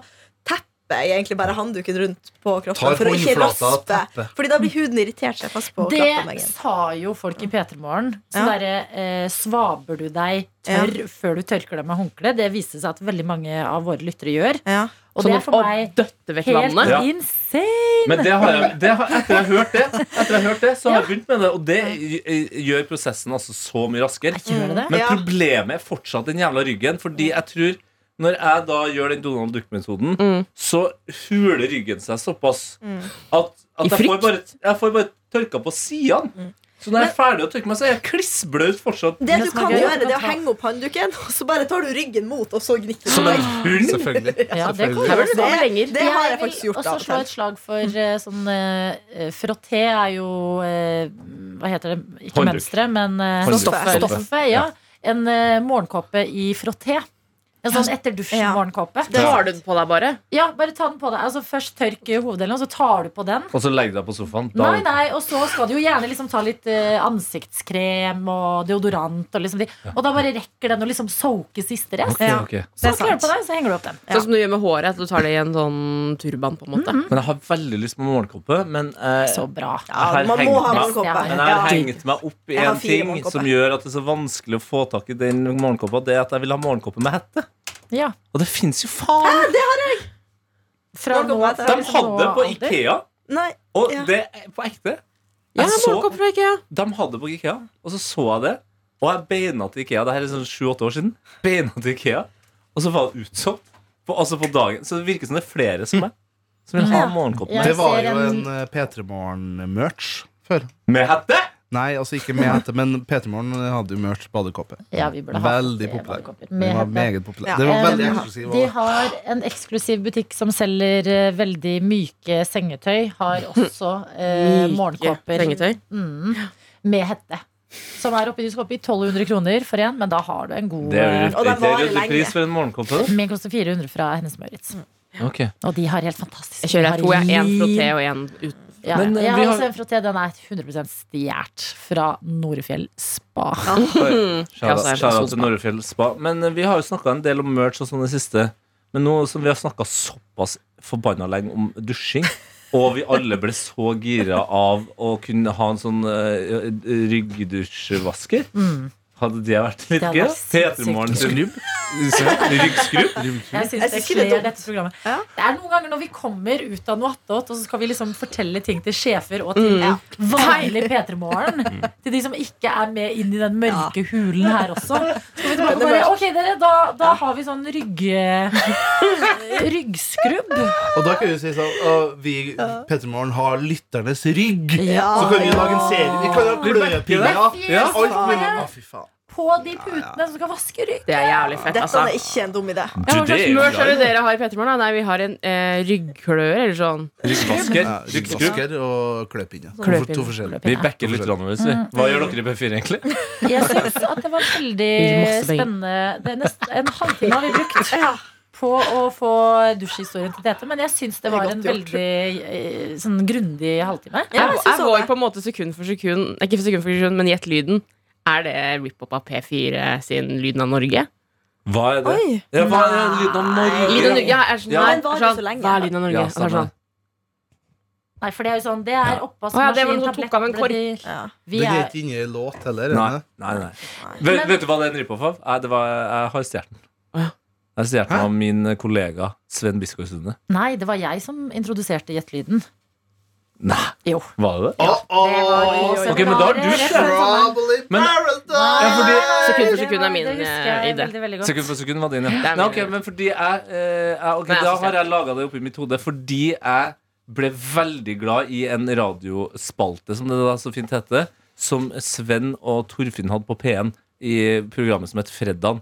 jeg egentlig bare håndduken rundt på kroppen Tar for å ikke raspe. Fordi da blir huden irritert seg fast på Det kroppen. Det sa jo folk i P3 Morgen. Så Ja. derre eh, svaber du deg tørr før du tørker deg med håndkle. Det viste seg at veldig mange av våre lyttere gjør. Ja. Og Sånn det er for meg helt. Ja. insane. Men det har jeg, det har, etter jeg har hørt det, etter jeg har hørt det, så har jeg begynt med det. Og det gjør prosessen altså så mye raskere. Men problemet er fortsatt den jævla ryggen. Fordi jeg tror når jeg da gjør den Donald Duck-metoden, Mm. så huler ryggen seg såpass at, at jeg, får bare, jeg får bare tørka på sidene. Så når jeg er ferdig å tørke meg, så er jeg klissblaut fortsatt. Det du kan gjøre, det er å henge opp håndduken, og så bare tar du ryggen mot, og så gnikker du. Som en hund. Selvfølgelig. Ja, det Det- det har jeg faktisk gjort Og så slå et slag for eh, sånn uh, Frotté er jo uh, Hva heter det? Ikke Håndduk. mønsteret, men uh, stoffet ja. En uh, morgenkåpe i frotté. En sånn etter dusjen-morgenkåpe. Tar du den på deg bare? Ja, bare ta den på deg. Altså Først tørk hoveddelen, og så tar du på den. Og så legger du deg på sofaen. Nei, nei, Og så skal du jo gjerne liksom ta litt uh, ansiktskrem og deodorant. Og, liksom de. og da bare rekker den å liksom soake siste rest. Okay, okay. Så Det er kler du sant. på deg, så henger du opp den. Sånn som du gjør med håret. At du tar det i en sånn turban, på en måte. Men jeg har veldig lyst på morgenkåpe. Men uh, Så bra. Ja, man må ha morgenkåpe. men jeg har hengt meg opp i en ting som gjør at det er så vanskelig å få tak i den morgenkåpa. Det er at jeg vil ha morgenkåpe med hette. Ja. Og det fins jo faen! Det har jeg fra De liksom De hadde på. Ikea, Nei, og Ja. det er på ekte. Ja, så, fra IKEA. de hadde på Ikea, og så så jeg det. Og jeg beina til Ikea. Det her er sånn sju-åtte år siden. Beina til Ikea, Og så var det utsolgt. På, altså på dagen Så det virker som det er flere som meg som vil ha Ja. morgenkåpe Det var jo en- en eh, P3 Morgen-merch før. Med hette! Nei, altså ikke med hette, men P3 Morgen hadde jo merch badekåpe. Ja, vi burde ha Veldig det, populær. Den med var meget populær. Ja. Det var veldig Um, eksklusiv. De har en eksklusiv butikk som selger eh, veldig myke sengetøy. Har også eh, morgenkåper sengetøy. mm, med hette. Som er oppe, du skal i 1200 kroner for en, men da har du en god Det er eh, ryddig pris for en morgenkåpe. Min koster 400 fra Hennes Maurits. Ok. Og de har helt fantastisk Jeg kjører. Jeg har har én frotté og én uten. Ja, Men, eh, jeg har har- også en frotté. Den er 100% stjålet fra Norefjell spa. Sånn til. Norefjell Spa. Men eh, vi har jo snakka en del om merch og sånn i det siste. Men nå som vi har snakka såpass forbanna lenge om dusjing, og vi alle ble så gira av å kunne ha en sånn uh, ryggdusjvasker Mm. Hadde det vært litt gøy? vært sykt P3morgen sin ryggskrubb? Jeg syns det synes det er kler dette programmet. Ja. Det er noen ganger når vi kommer ut av noe attåt, og så skal vi liksom fortelle ting til sjefer og til Mm. vanlig P3morgen. Til de som ikke er med inn i den mørke hulen her også. Så skal vi tilbake bare, ok, dere, da, da har vi sånn rygg... ryggskrubb. Og da kan vi si sånn at Vi P3 Morgen har lytternes rygg. Så kan vi lage en serie. Vi kan ha kløpinner. Ja. Alt mulig. Å, fy faen. På de putene som skal vaske rygg. Det er jævlig fett, Dette altså. er ikke en dum idé. Ja, hva slags er merch er det dere har i Petermorgen? Nei, vi har en eh, ryggklør eller sånn. Ryggvasker. Ja, Ryggvasker og kløpinne. To, to forskjellige. Vi backer litt våre. vi. Hva gjør dere i P4, egentlig? Jeg syns at det var veldig spennende. Det er nesten en halvtime har vi brukt på å få dusjhistorien til Tete, men jeg syns det var en veldig eh, sånn grundig halvtime. Ja, jeg Jeg, jeg går på en måte sekund for sekund Ikke for sekund for sekund, men gjett lyden. Er det rip-up av P4 sin Lyden av Norge? Hva er det? Oi. Ja, hva er lyden av Norge? Lyden av Norge, ja, er sånn, Ja. Den varer sånn, så lenge. Hva er Lyden av Norge? Ja, er det sånn. Nei, for det er jo sånn, det er ja, det var oppvaskmaskin, som tok av en kork. Ja. Vi Den er er ikke inni i låt heller. Nei, Nei, nei, nei. Vet, vet du hva det er en rip-off av? Det var, jeg har stjålet den. Ja. Jeg stjal den av min kollega Sven Biskår Sunde. Nei, det var jeg som introduserte Gjettelyden. Nei, Jo. var det det? Oh, oh. Det var Ok, men da har du in Men- paradise! Ja, fordi- Sekund for sekund er min, eh, idé. Sekund for sekund var din, ja. Nei, ok, men fordi jeg, uh, okay, ok, Nei, jeg Da har jeg- jeg laga det oppi mitt hode fordi jeg ble veldig glad i en radiospalte, som det da så fint heter, som Sven og Torfinn hadde på P1 i programmet som het Freddan.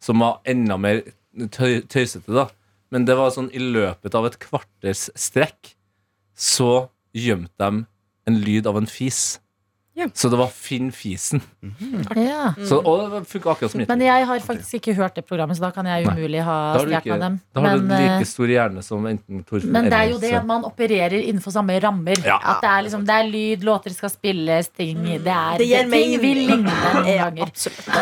Som var enda mer tøy tøysete, da. Men det var sånn i løpet av et kvarters strekk så gjemte de en lyd av en fis. Ja. Så det var Finn fisen. Ja. Så, og det funka akkurat som Men jeg har faktisk ikke hørt det programmet, så da kan jeg umulig ha stjålet av dem. Da har Men, du eh, like stor hjerne som enten Torfinn Men det er jo det at man opererer innenfor samme rammer. Ja. At det er, liksom, det er lyd, låter skal spilles, ting Det, er, Det ting vi vil ligne noen ganger.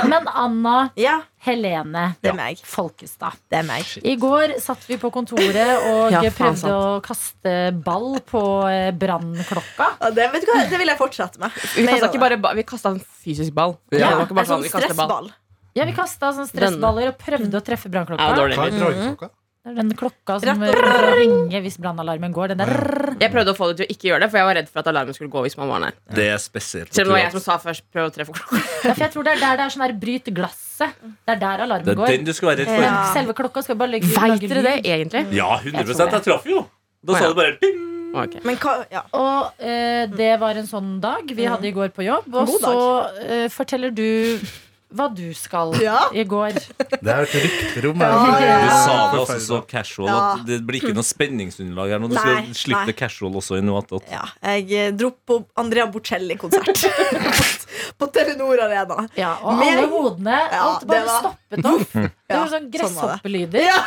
Men Anna Ja, Helene det er meg. Folkestad. Det er meg. I går satt vi på kontoret og Ja, prøvde sant. å kaste ball på eh, brannklokka. Ja, det, vet det vil jeg fortsette med. Vi kasta ikke bare ball Vi kasta en fysisk ball. Ja. Det var En sånn stressball. Ja, Vi kasta sånn stressballer og prøvde å treffe brannklokka. Ja, dårlig. Mm -hmm. Det er den klokka som Rett og kommer til å ringe hvis brannalarmen går. Den der Jeg prøvde å få det til å ikke gjøre det, for jeg var redd for at alarmen skulle gå hvis man var nær. Det er spesielt. Selv om det var jeg som sa først prøv å treffe klokka. Ja, for jeg tror det er der det er sånn her bryt glasset. Det er der alarmen Det er går. den du skal være redd for. Ja. selve klokka skal bare legge Veit dere det egentlig? Ja, 100 Jeg traff jo. Da sa du bare ding. Okay. Men hva Ja. Og eh, det var en sånn dag vi hadde i går på jobb. Og så eh, forteller du hva du skal Ja. i går. Det er et ryktrom. Ja, ja. Du sa det også så casual Ja. at det blir ikke noe spenningsunderlag her nå. Du Nei, skal slippe det casual også i noe annet. Ja, jeg eh, dro på Andrea Bocelli-konsert. på Telenor Arena. Ja, og Med, alle hodene Ja, alt bare var- stoppet opp. Det var sånn sånn gresshoppelyder. Ja,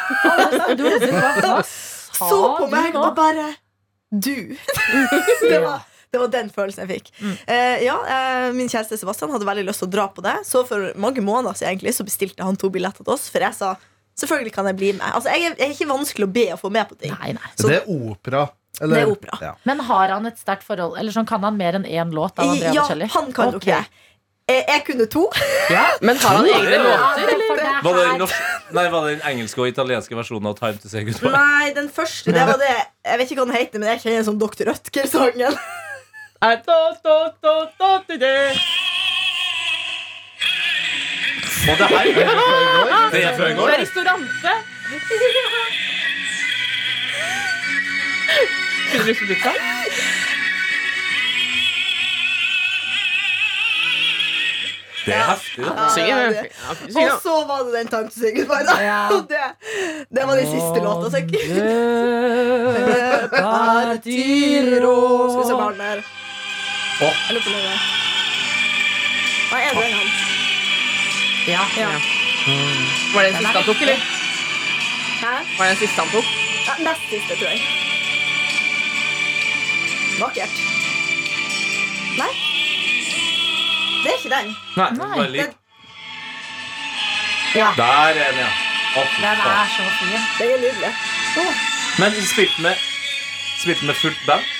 så på meg og bare Du. det, var, det var den følelsen jeg fikk. Eh, ja, eh, Min kjæreste Sebastian hadde veldig lyst til å dra på det. Så for mange måneder siden egentlig, så bestilte han to billetter til oss. For jeg sa selvfølgelig kan jeg bli med. Altså, jeg, er, jeg er ikke vanskelig å be å få med på ting. Nei, nei. Så- Det er opera. Eller? Det er opera. Ja. Men har han et sterkt forhold? Eller sånn, Kan han mer enn én låt av Andrea ja, Bocelli? han kan nok Ok. det. Jeg, jeg kunne to. Men har han egne låter? Var det norsk, nei, var det den engelske og italienske versjonen av Time to Say Goodbye? Nei, den første, det var det Jeg vet ikke hva den heter, men jeg kjenner den som Dr. Rødtger-sangen. I thought, thought, thought, thought today. Og det her Det er fra i går? Restaurante. Skulle du lyst til pizza? Det er heftig, da. Syng, ja, det. Og så var det den Time to say goodbye. Da. Ja. Og det, det var den siste låta. Så jeg Skal vi se barn der. Å. Jeg lurer på det. Hva er det den han? Ja. Ja. Var det den siste han tok, eller? Hæ? Var det den siste han tok? Ja, nest siste, tror jeg. Vakkert. Nei. Det er ikke den. Nei, Nei. bare litt. Ja. Der er den, ja. Oh, Den er så fin. Den er nydelig. Men spilte med spilt med fullt band?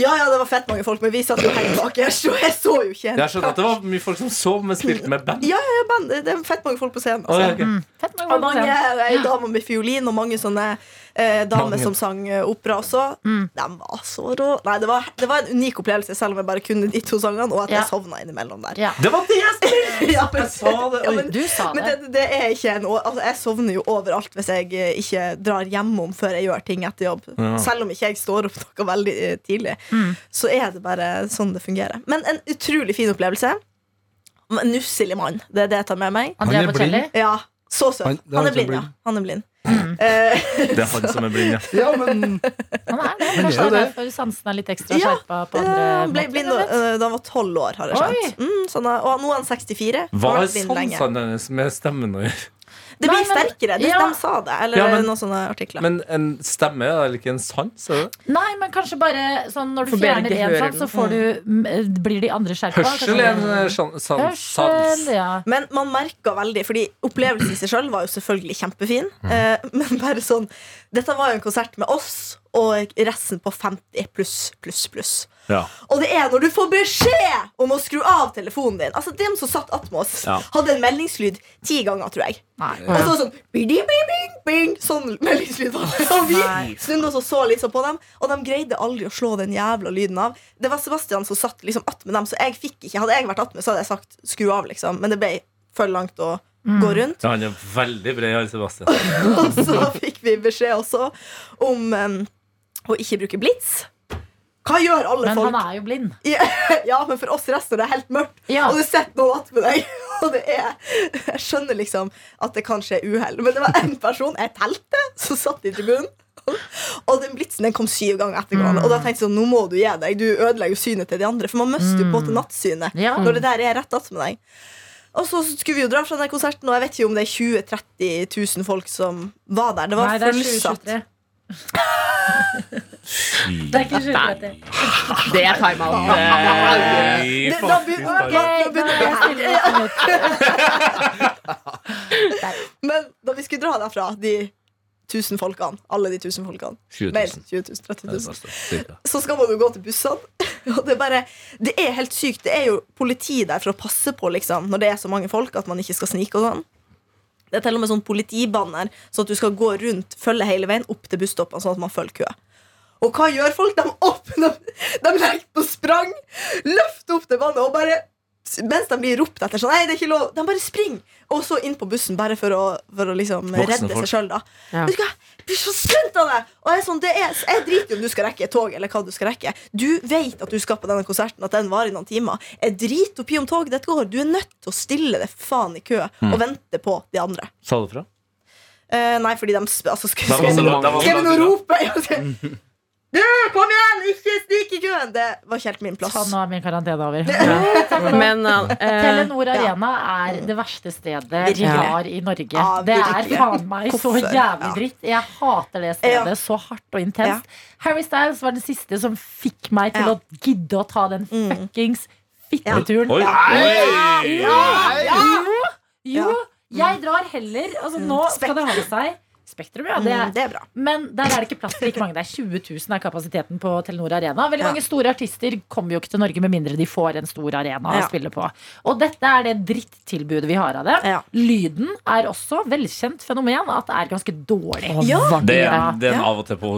Ja, ja, det var fett mange folk, men vi satt jo helt bakerst, og jeg så jo ikke en Jeg skjønner at det var mye folk som så, men spilte med band. Ja, ja, ja, band. Det er fett mange folk på scenen. Å, ja, okay. mm. Fett mange Og mange mange ei dame med fiolin, og mange sånne eh, dame Mange. som sang eh, opera også. Mm. De var så rå. Nei, det var, det var en unik opplevelse, selv om jeg bare kunne de to sangene, og at Ja. jeg sovna innimellom der. Ja. Det var det jeg spilte! ja, men, Jeg sa det. Ja, men, Du sa men det. det, det er ikke en altså, Jeg sovner jo overalt hvis jeg eh, ikke drar hjemom før jeg gjør ting etter jobb. Ja. Selv om ikke jeg står opp noe veldig eh, tidlig, Mm. så er det bare sånn det fungerer. Men en utrolig fin opplevelse. Nusselig mann. Det er det jeg tar med meg. Andrea Han er blind. Ja, så søt. Han- Han, er han er blind, ja. Han er blind. Eh, Det er han som er blind, ja. Ja, men Han er det. Kanskje er det er derfor sansen er litt ekstra Ja, skjerpa på andre han ble måter, blind eh, da han var tolv år, har jeg skjønt. Mm, sånn, eh, og nå er han 64. Hva er sansene hennes med stemmen å gjøre? Det Nei, blir men- sterkere. De, ja. de sa det. Eller Ja, men- noen sånne artikler. Men en stemme er vel ikke en sans? Er det? Nei, men kanskje bare sånn når du For bedre fjerner én gehør. sans, så får du, mm, blir de andre skjerpa. Hørsel er en eh, sjan- sans. Hørsel, ja. Men man merka veldig, fordi opplevelsen i seg sjøl var jo selvfølgelig kjempefin. Eh, men bare sånn Dette var jo en konsert med oss og resten på 50 pluss, pluss, pluss. Ja. Og det er når du får beskjed om å skru av telefonen din. Altså Dem som satt attmed oss, Ja. hadde en meldingslyd ti ganger, tror jeg. Nei. Og så sånn bing, bing, bing, bing, Sånn meldingslyd var det. Og vi snudde oss og så liksom på dem, og de greide aldri å slå den jævla lyden av. Det var Sebastian som satt liksom attmed dem, så jeg fikk ikke Hadde jeg vært attmed, så hadde jeg sagt skru av, liksom. Men det ble for langt å gå rundt. Ja, han er veldig bred, han Sebastian. Og så fikk vi beskjed også om um, å ikke bruke blits. Hva gjør alle Men folk? han er jo blind. Ja, ja, men for oss resten er det helt mørkt. Ja. Og du sitter noen attmed deg. Og det er Jeg skjønner liksom at det kan skje uhell. Men det var én person jeg telte, som satt i tribunen. Og den blitsen den kom syv ganger etter hverandre. Og da tenkte jeg sånn, nå må du gi deg. Du ødelegger jo synet til de andre. For man mister jo på til nattsynet Ja. når det der er rett attmed deg. Og så skulle vi jo dra fra den konserten, og jeg vet ikke om det er 20 000-30 000 folk som var der. Det var er fullsatt. 2023. Det er ikke 2030. Det er timeout. Nei, da begynner-. Men da vi skulle dra derfra, de tusen folkene, alle de tusen folkene 20 Mer 000. 20 000, 30 000. var stort, cirka. Så skal man jo gå til bussene. Og det er bare Det er helt sykt. Det er jo politi der for å passe på, liksom, når det er så mange folk, at man ikke skal snike og sånn. Det er til og med sånn politibanner, så at du skal gå rundt, følge hele veien opp til busstoppene, sånn at man følger køa. Og hva gjør folk? De åpner De legger på sprang, løfter opp det vannet og bare mens de blir ropt etter sånn Nei, det er ikke lov. De bare springer. Og så inn på bussen, bare for å, for å liksom Voksne redde folk. seg sjøl, da. Ja. Vet du hva? Blir så sint av det! Og jeg, sånn, det er, jeg driter i om du skal rekke et tog, eller hva du skal rekke. Du vet at du skal på denne konserten, at den varer i noen timer. Jeg driter oppi om toget dette går. Du er nødt til å stille deg faen i kø Mm. og vente på de andre. Sa du fra? Eh, nei, fordi de altså, skal, du nå rope? Du, kom igjen! Ikke snik i køen! Det var ikke helt min plass. Ta nå er min karantene over. Men uh, Telenor Ja. Arena er det verste stedet vi har i Norge. Ja, det er faen meg så jævlig dritt. Jeg hater det stedet Ja. så hardt og intenst. Harry Styles var den siste som fikk meg til Ja. å gidde å ta den Mm. fuckings fitteturen. Oi! Ja. Oi! Jo, jo, jeg drar heller Altså, nå skal det holde seg. Spektrum, ja. Det Mm, det er bra. men der er det ikke plass til like mange. Det er 20 000 er kapasiteten på Telenor Arena. Veldig Ja. mange store artister kommer jo ikke til Norge med mindre de får en stor arena å spille på. Og dette er det drittilbudet vi har av det. Ja. Lyden er også velkjent fenomen at det er ganske dårlig. Ja. Det er, Ja. det er en av og til på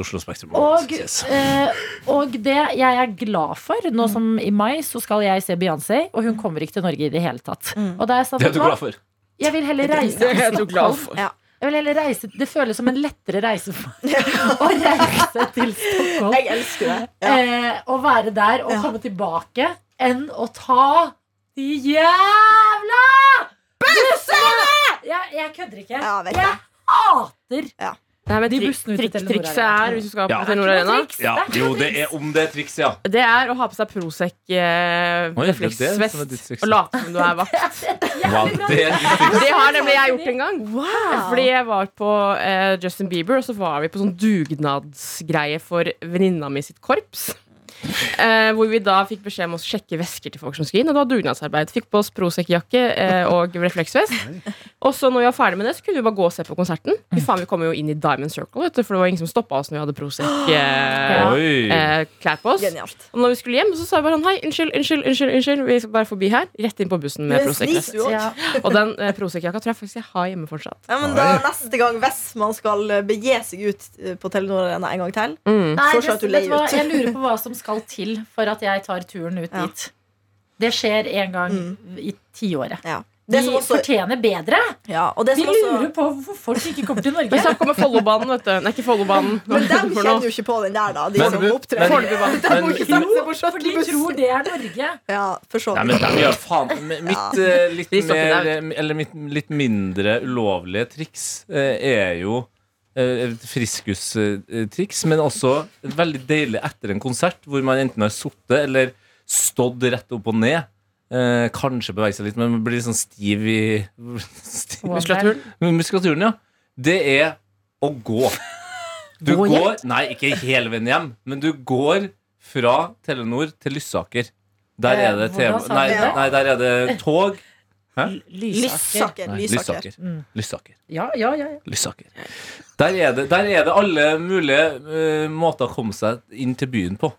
Oslo Spektrum. Og, Yes. eh, og det jeg er glad for, nå som i mai så skal jeg se Beyoncé, og hun kommer ikke til Norge i det hele tatt. Mm. Og da er jeg satt Det er du glad for? Jeg vil heller reise Det er til du glad Stockholm. for. Ja. Jeg vil heller reise, Det føles som en lettere reise for meg å reise til Stockholm. Jeg elsker det. Ja. eh, å være der og Ja. komme tilbake enn å ta de jævla bussene! Jeg, jeg kødder ikke. Ja, jeg jeg. hater De bussene ute til Telenor trikset er, hvis du skal på Det Telenor Arena. Ja, Det jo, det er om det er triks, ja. Det er å ha på seg Prosec eh, det det triks. og late som du er vakt. Det er Det har nemlig jeg gjort en gang. Wow. Fordi jeg var på eh, Justin Bieber, og så var vi på sånn dugnadsgreie for venninna mi sitt korps. Eh, hvor vi da fikk beskjed om å sjekke vesker til folk som skulle inn. Og det var dugnadsarbeid. Fikk på oss Prosec-jakke eh, og refleksvest. Og så når vi var ferdig med det, så kunne vi bare gå og se på konserten. Fy faen, Vi kom jo inn i Diamond Circle, vet du, for det var ingen som stoppa oss når vi hadde Prosec-klær eh, på oss. Genialt. Og når vi skulle hjem, så sa vi bare sånn Hei, unnskyld, unnskyld, unnskyld, unnskyld vi skal bare forbi her. Rett inn på bussen med Prosec-vest. Ja. Og den eh, Prosec-jakka tror jeg faktisk jeg har hjemme fortsatt. Ja, men da neste gang, hvis man skal eh, begi seg ut eh, på Telenor Arena en gang til Mm. så Fortsatt du leier ut. Jeg lurer på hva som skal til for at jeg tar turen ut Ja. dit. Det skjer en gang i tiåret. ja. De Det som også, fortjener bedre. ja, og det De lurer også på hvorfor folk ikke kommer til Men Norge. så kommer Follobanen, vet du. Nei, ikke Follobanen. Men de kjenner jo ikke på den der, da. De Men- som opptrer. men- Fornebubanen. De må men- ikke på For de tror det er Norge. Ja, for så Nei, men de gjør faen Mitt uh, litt mer Eller mitt litt mindre ulovlige triks uh, er jo eh, friskustriks, men også veldig deilig etter en konsert hvor man enten har sittet eller stått rett opp og ned. Eh, kanskje bevege seg litt, men man blir litt sånn stiv i stiv, Muskulaturen. Muskulaturen, ja. Det er å gå. Du Gå går Nei, ikke hele veien hjem, men du går fra Telenor til Lysaker. Der er det Eh, TV nei, det? nei, der er det tog. Lysaker. Lysaker. Nei, Lysaker. Lysaker. Mm. Ja, ja, ja. Lyssaker. Der er det, der er det alle mulige uh, måter å komme seg inn til byen på.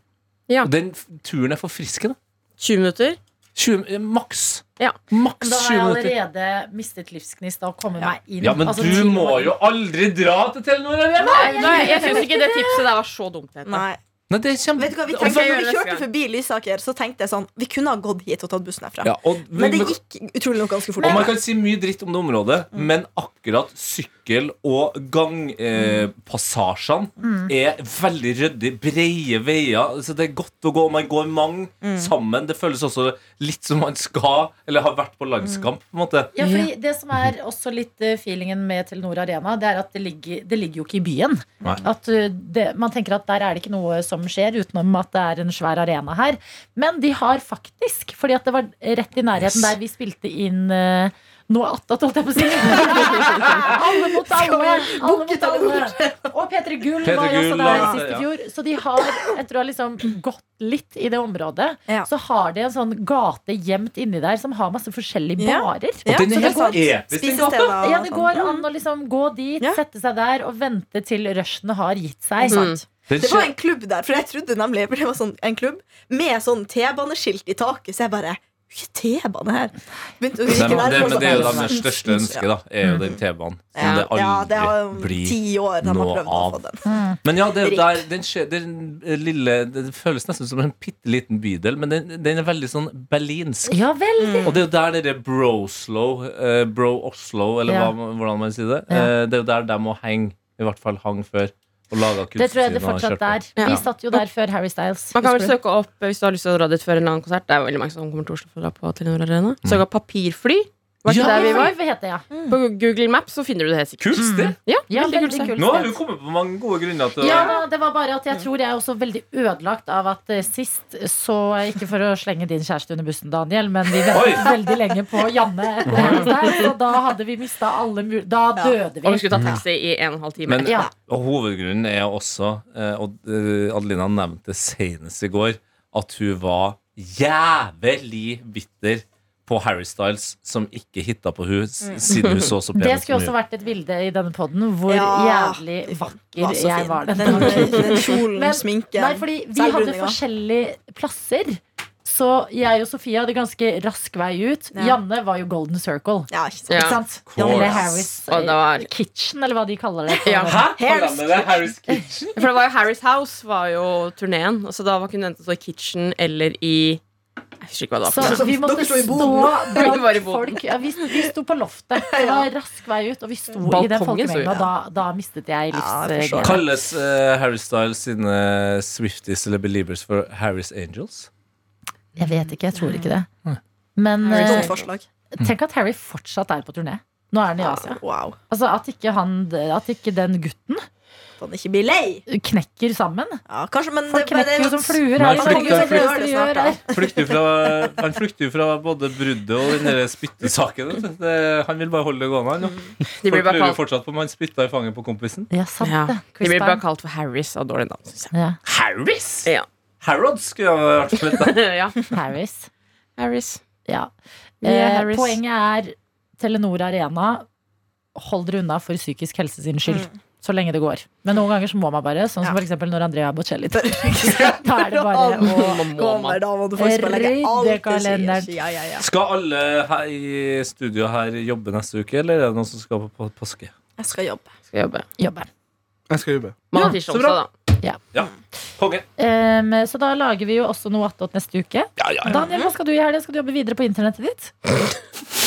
Ja. Og Den turen er forfriskende. 20 minutter. 20, eh, maks. Ja. Maks Da har jeg allerede mistet livsgnist av å komme meg inn. Ja, men Altså, du må jo aldri dra til Telenor Arena! Nei, jeg, jeg syns ikke det tipset der var så dumt. Nei. Nei, det er kjempe... Vet du hva, vi tenkte, Når vi kjørte forbi Lysaker, så tenkte jeg sånn Vi kunne ha gått hit og tatt bussen herfra. Ja, og, Men det gikk utrolig nok ganske fort. Og man kan si mye dritt om det området, Mm. men akkurat sykkel- og gangpassasjene Mm. er veldig ryddig. Breie veier. Så det er godt å gå. Man går mange Mm. sammen. Det føles også litt som man skal, eller har vært på landskamp. på en måte Ja, fordi Det som er også litt eh, feelingen med Telenor Arena, det er at det ligger, det ligger jo ikke i byen. Nei. At eh, det, Man tenker at der er det ikke noe som skjer, utenom at det er en svær arena her. Men de har faktisk, fordi at det var rett i nærheten Yes. der vi spilte inn uh, noe attåt, holdt jeg på å si. alle mot alle. alle, mot alle. Og P3 Gull var jo også der sist i fjor. Så de har, etter å ha liksom gått litt i det området, Ja. så har de en sånn gate gjemt inni der som har masse forskjellige Ja. barer. Ja, Og den så er det helt episk, den Spisesteder Ja, det sånn. går an å liksom gå dit, Ja. sette seg der og vente til rushene har gitt seg. Sant. Det var en klubb der, for jeg trodde nemlig for det var sånn, en klubb med sånn T-baneskilt i taket. Så jeg bare Ikke T-bane her. Begynte å Det, Men det, men det er jo sånn- deres største ønske, da. Er jo den T-banen. Som Ja, det ja, det har aldri jo blir. ti år de har noe av. få den. Men ja, det, der, den, skje- den lille Det føles nesten som en bitte liten bydel, men den, den er veldig sånn berlinsk. Ja, veldig. Og det er jo der dere Broslo, uh, Bro Oslo, eller Ja. hva, hvordan man sier det, Ja. eh, det er jo der de må henge. I hvert fall hang før. Og laga Det tror jeg det fortsatt er. Ja. Vi satt jo der før Harry Styles. Man kan vel søke opp hvis du har lyst til å dra dit før en eller annen konsert. Det er veldig mange som kommer til Oslo for å dra på Telenor Arena. Søk opp papirfly. Var ikke Ja. der vi var? Hva heter jeg? På Google Maps så finner du det helt sikkert. Kult sted! Ja, Ja, veldig kult veldig sted. kult Nå har du kommet på mange gode grunner til Ja, det var bare at jeg tror jeg er også veldig ødelagt av at eh, sist så Ikke for å slenge din kjæreste under bussen, Daniel, men vi ventet veldig lenge på Janne Harry og da hadde vi mista alle mul... Da døde vi. Og vi skulle ta taxi i en og en halv time. Men Ja. og hovedgrunnen er også, eh, og eh, Adelina nevnte senest i går, at hun var jævlig bitter på Harry Styles, som ikke hitta på hun siden hun så så pen Det skulle også vært et bilde i denne poden hvor Ja, jævlig vakker var jeg var den Den, den kjolen, Men- sminken, Nei, fordi vi hadde forskjellige plasser. Så jeg og Sofie hadde ganske rask vei ut. Ja. Janne var jo Golden Circle. Ja, ikke sant. Ja. Ikke sant? Eller Harris Og det var- Kitchen, eller hva de kaller det. Ja. Hæ? Harris, Kaller de det Harry's Kitchen? For det var jo Harry's House var jo turneen. Så da kunne du enten stå i kitchen eller i Jeg husker ikke hva det Så var. så vi måtte stå blant folk. Ja, vi, vi sto på loftet. Det var rask vei ut, og vi sto i den folkemengden. Og da, da mistet jeg livsgleden. Ja, Kalles uh, Harry Styles sine Swifties eller Believers for Harry's Angels? jeg vet ikke, jeg tror ikke det. Men eh, forslag. tenk at Harry fortsatt er på turné. Nå er han i Asia. Wow. Altså At ikke, han, at ikke den gutten At han ikke blir lei. knekker sammen. Ja, kanskje, men Folk det, knekker er jo som fluer Han. Flykter fra, han flykter jo fra både bruddet og den der spyttesaken. Det, han vil bare holde det gående. Han, og De blir Folk lurer kalt, fortsatt på om han spytta i fanget på kompisen. Ja, sant ja. det. de blir bare kalt for Harris av dårlig navn, syns jeg. Ja. Harris? Ja. Harrods skulle jeg vært da. ja. Harris. Harris. Ja. Mia Eh, Harris. poenget er Telenor Arena. Hold dere unna for psykisk helse sin skyld. Så lenge det går. Men noen ganger så må man bare, sånn som Ja. for eksempel når Andrea Bocelli Da er det bare å Kommer, da må du faktisk bare legge alt Rydde kalenderen. Ja, ja, ja. Skal alle her i studio her jobbe neste uke, eller er det noen som skal på på påske? Jeg skal jobbe. Skal jobbe. jobbe. Jeg skal jobbe. Man Ja, så bra. Ja. ja. Konge. Um, så da lager vi jo også noe attåt neste uke. Ja, ja, ja. Daniel, hva skal du i helga? Skal du jobbe videre på internettet ditt?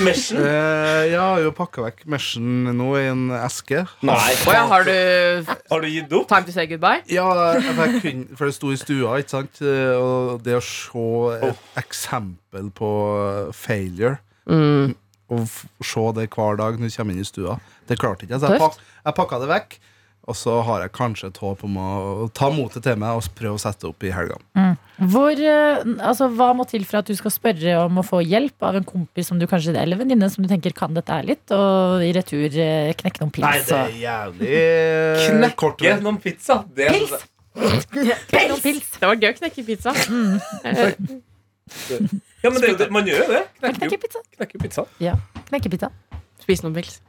Meshen? Eh, jeg har jo pakka vekk meshen nå i en eske. Nei. Å ja, har du Har du gitt opp? time to say goodbye? Ja, for, jeg kunne, for det sto i stua, ikke sant? Eh, Og det å se et eksempel på failure Mm. Og f- se det hver dag når du kommer inn i stua, det klarte ikke jeg. Så jeg, Tøft. pak, jeg pakka det vekk. Og så har jeg kanskje et håp om å ta motet til meg og prøve å sette opp i helgene. Hvor, eh, altså, hva må til for at du skal spørre om å få hjelp av en kompis som du kanskje, eller venninne som du tenker kan dette her litt, og i retur eh, knekke noen Nei, det er jævlig eh, Knekke noen pizza. Det er Pils! Pils! pils. Det var gøy å knekke pizza. Eh, Ja, men det, det- man gjør jo det. Knekker jo pizza. knekker pizza. Knekke pizza. Spise noen pils.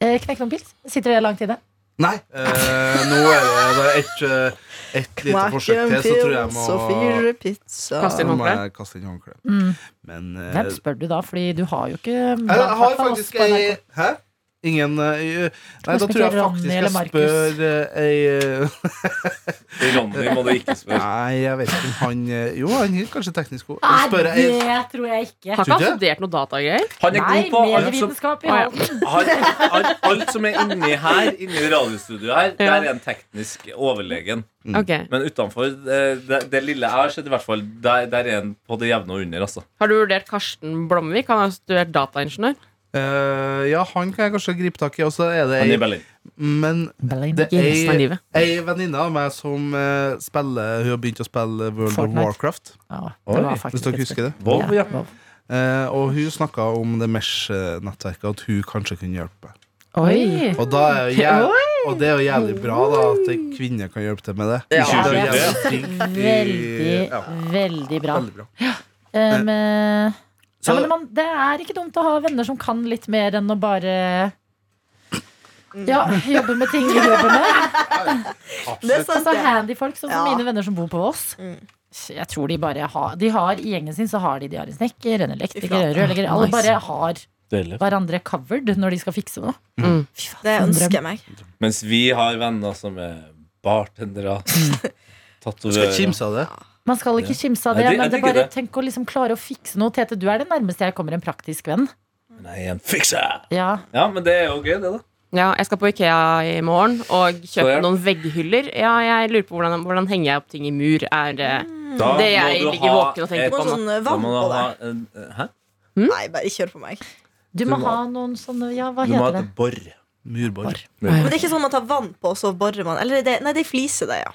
Eh, Knekke noen pils. Sitter det langt inne? Nei, eh, nå er det bare ett eh, et lite forsøk til, så tror jeg må og pizza. Kaste inn håndkleet. Mm. Men eh, Hvem spør du da? Fordi du har jo ikke Jeg har faktisk ei Hæ? Ingen eh, Nei, da tror jeg faktisk jeg spør eh, ei eh, Ronny må du ikke spørre. Nei, jeg vet ikke om han eh, Jo, han er kanskje teknisk god. Nei, det tror jeg ikke. Har ikke han studert noe datagreier? Han er Nei, god på alt som medievitenskap i han, Alt som er inni her, inni radiostudioet her, Ja. der er en teknisk overlegen. Ok Men utenfor det, det, det lille jeg har sett, i hvert fall, der, der er en på det jevne og under. Altså. Har du vurdert Karsten Blomvik? Han har studert dataingeniør. Eh, Ja, han kan jeg kanskje gripe tak i, og så er det ei Berlin. Men det er ei venninne av meg som uh, spiller Hun har begynt å spille World Fortnite. of Warcraft. Ja, det var Hvis dere husker det. Vov, ja. Vov. Uh, og hun snakka om det Mesh-nettverket, at hun kanskje kunne hjelpe. Oi! Og, da er jo og det er jo jævlig bra da at en kvinne kan hjelpe til med det. Ja. Det er jævlig Veldig, ja, veldig bra. veldig bra. Um, eh, Så- ja, men man, det er ikke dumt å ha venner som kan litt mer enn å bare ja, jobbe med ting vi jobber med. Det er sant, Altså det. Handyfolk, sånn som Ja. mine venner som bor på Voss. Mm. Jeg tror de bare har De har I gjengen sin så har de De har en snekker, en elektriker, en rørlegger. Alle Nice. bare har hverandre covered når de skal fikse noe. Mm. Fy faen, Det ønsker jeg meg. Mens vi har venner som er bartendere. Skal Tatovører. kimse av det. Man skal ikke kimse av Nei, det, det- men jeg det bare det. tenk å liksom klare å fikse noe. Tete, du er det nærmeste jeg kommer en praktisk venn. Nei, en fikser! Ja, Ja, men det er jo gøy, det, da. Ja, jeg skal på Ikea i morgen og kjøpe ja. noen vegghyller. Ja, jeg lurer på hvordan, hvordan henger jeg opp ting i mur. Er eh, Da det må jeg du ligger ha våken og tenker et- Må på nå. sånn Da vann må på du ha det. en, Hæ? Nei, bare kjør på meg. Du Du må må- ha noen sånne Ja, hva Du må ha heter det? et bor. Murbor. Men det er ikke sånn man tar vann på, og så borer man. Eller det, nei, det er flise, det, ja.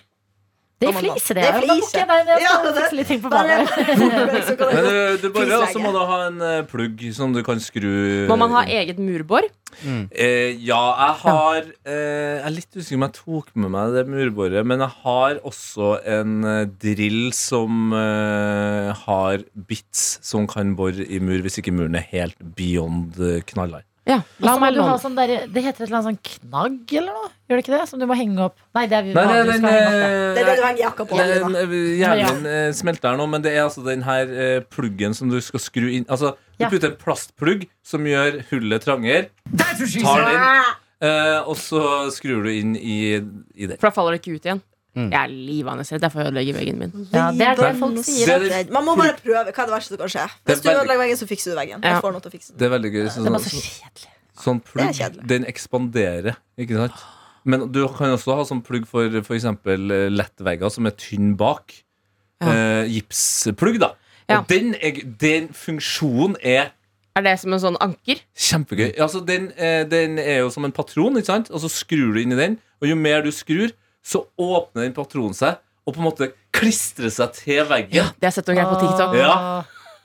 Det er flise, det. Det er ja. Da flise. ikke nei, Ja, det- litt ting på badet. Men du, bare, borer, og så Flislegge. må da ha en eh, plugg som du kan skru Må man ha eget murbor? Eh, ja, jeg har eh, Jeg er litt usikker om jeg tok med meg det murboret, men jeg har også en eh, drill som eh, har bits som kan bore i mur hvis ikke muren er helt beyond eh, knallhard. Ja. La meg du ha låne. sånn der, det heter et eller annet sånn knagg eller noe? Gjør det ikke det? Som du må henge opp? Nei, det er Nei, det den opp. det. eh, er det du henger jakka på. den, eh, Hjernen eh, smelter her nå, men det er altså den her eh, pluggen som du skal skru inn Altså, du Ja. putter en plastplugg som gjør hullet trangere, tar den inn, eh, og så skrur du inn i, i den. For da faller det ikke ut igjen. Mm. Jeg er livende redd. Derfor ødelegger veggen min. Ja, det er det folk sier. Det er- Redd. Man må bare prøve. Hva er det verste som kan skje? Hvis du ødelegger veggen, så fikser du veggen. Ja. Jeg får noe til å fikse den. Det er veldig gøy. Sånn, Det er så kjedelig. sånn plugg, den ekspanderer, ikke sant? Men du kan også ha sånn plugg for f.eks. lettvegger som er tynn bak. Ja. Eh, gipsplugg, da. Ja. Og den, er, den funksjonen er Er det som en sånn anker? kjempegøy. Altså, den, eh, den er jo som en patron, ikke sant? og så skrur du inn i den. Og jo mer du skrur, så åpner den patronen seg og på en måte klistrer seg til veggen. Ja, Det har jeg sett noen greier på TikTok. Ja.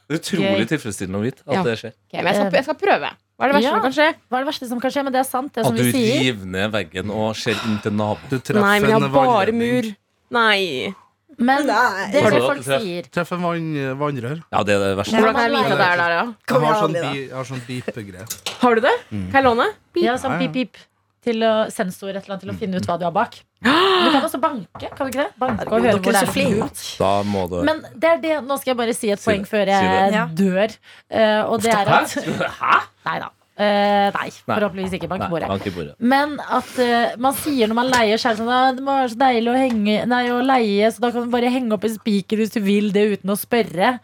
Det er utrolig Gøy. tilfredsstillende å vite at Ja. det skjer. Okay, men jeg, skal, jeg skal prøve. Hva er det verste Ja. som kan skje? Hva er det verste som kan skje? Men det er sant, det At som du vi sier. river ned veggen og ser inn til naboen. Du treffer Nei, men jeg en har bare vannledning. mur. Nei. Men Nei. det er Har det folk hatt det? sier. Treff en vann, vannrør. Ja, det er det verste. Hvordan kan jeg vite at det er der, ja? Jeg har sånn, bi, jeg har sånn bipegreie. Har du det? Kan jeg låne? Ja, sånn beep-beep pip, pip. Til å, sensor et eller annet til å finne ut hva du har bak. Du kan også banke, kan du ikke det? Banke og høre hvor det er er flinke. Da må du Men det er det, nå skal jeg bare si et Si poeng før Si jeg det. Dør. Uh, og det er at Hæ? Nei da. Uh, nei, Nei. forhåpentligvis ikke. Bank i bordet. Men at uh, man sier når man leier selv sånn «Ah, Det må være så deilig å, henge, nei, å leie, så da kan du bare henge opp en spiker hvis du vil det uten å spørre.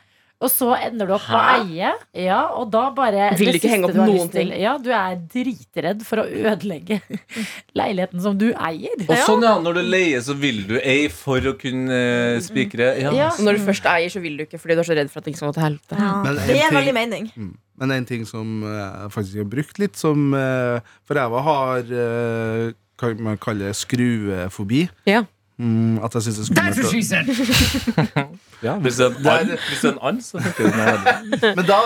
Og så ender du opp med å eie, ja, og da bare Vil ikke henge opp noen ting? Ja, du er dritredd for å ødelegge leiligheten som du eier. Og sånn, ja. Når du leier, så vil du eie for å kunne eh, spikre. Ja. Ja. Og når du først eier, så vil du ikke fordi du er så redd for at ting skal gå til helvete. Men Det en ting- veldig mening. Mm. Men en ting som eh, jeg faktisk har brukt litt, som eh, For jeg har eh, hva man kaller skruefobi. Ja. Mm, at jeg syns det er skummelt. Ja, hvis det er en and, hvis det er en and, så funker det med. Men da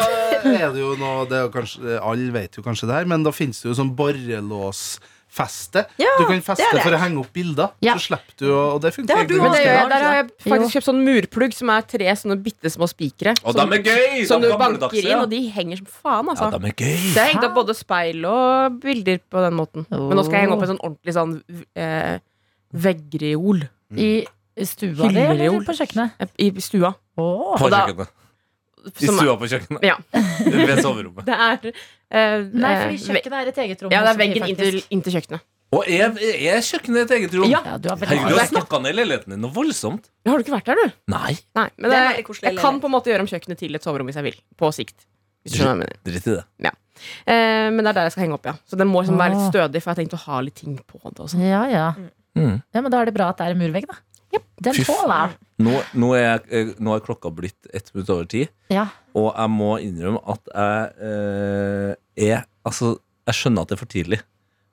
er det jo noe det er jo kanskje, Alle vet jo kanskje det her, men da finnes det jo sånn borrelåsfeste. Ja, du kan feste det det. for å henge opp bilder. Ja. Så slipper du å Og det funker Det har du det, ganske bra. der har jeg faktisk kjøpt sånn murplugg som er tre sånne bitte små spikere. Og de er gøy! Som de du banker inn, ja. og de henger som faen, Ja, altså. de er gøy. Så jeg har hengt opp både speil og bilder på den måten. Men nå skal jeg henge opp en sånn ordentlig sånn eh, veggreol I stua di eller på kjøkkenet? i stua. Oh. På kjøkkenet. I stua på kjøkkenet. Ja. Ved soverommet. Det er uh, Nei, eh, fordi kjøkkenet er et eget rom. Ja, det er veggen inntil, inntil kjøkkenet. Og er, er kjøkkenet et eget rom? Ja. Ja, du har Herregud, du har snakka ned leiligheten din noe voldsomt. Ja, Har du ikke vært der, du? Nei, Nei, men Det er jeg, koselig jeg kan på en måte gjøre om kjøkkenet til et soverom hvis jeg vil. På sikt. Hvis du skjønner hva jeg mener. drit i det. Eh, men det er der jeg skal henge opp, ja. Så den må liksom være litt stødig, for jeg har tenkt å ha litt ting på det. Og sånn. Ja, ja. Mm. Ja, men da er det bra at det er en murvegg, da. Den tåler Nå, nå, er jeg, eh, nå er klokka blitt ett minutt over ti, Ja. og jeg må innrømme at jeg eh, er Altså, jeg skjønner at det er for tidlig,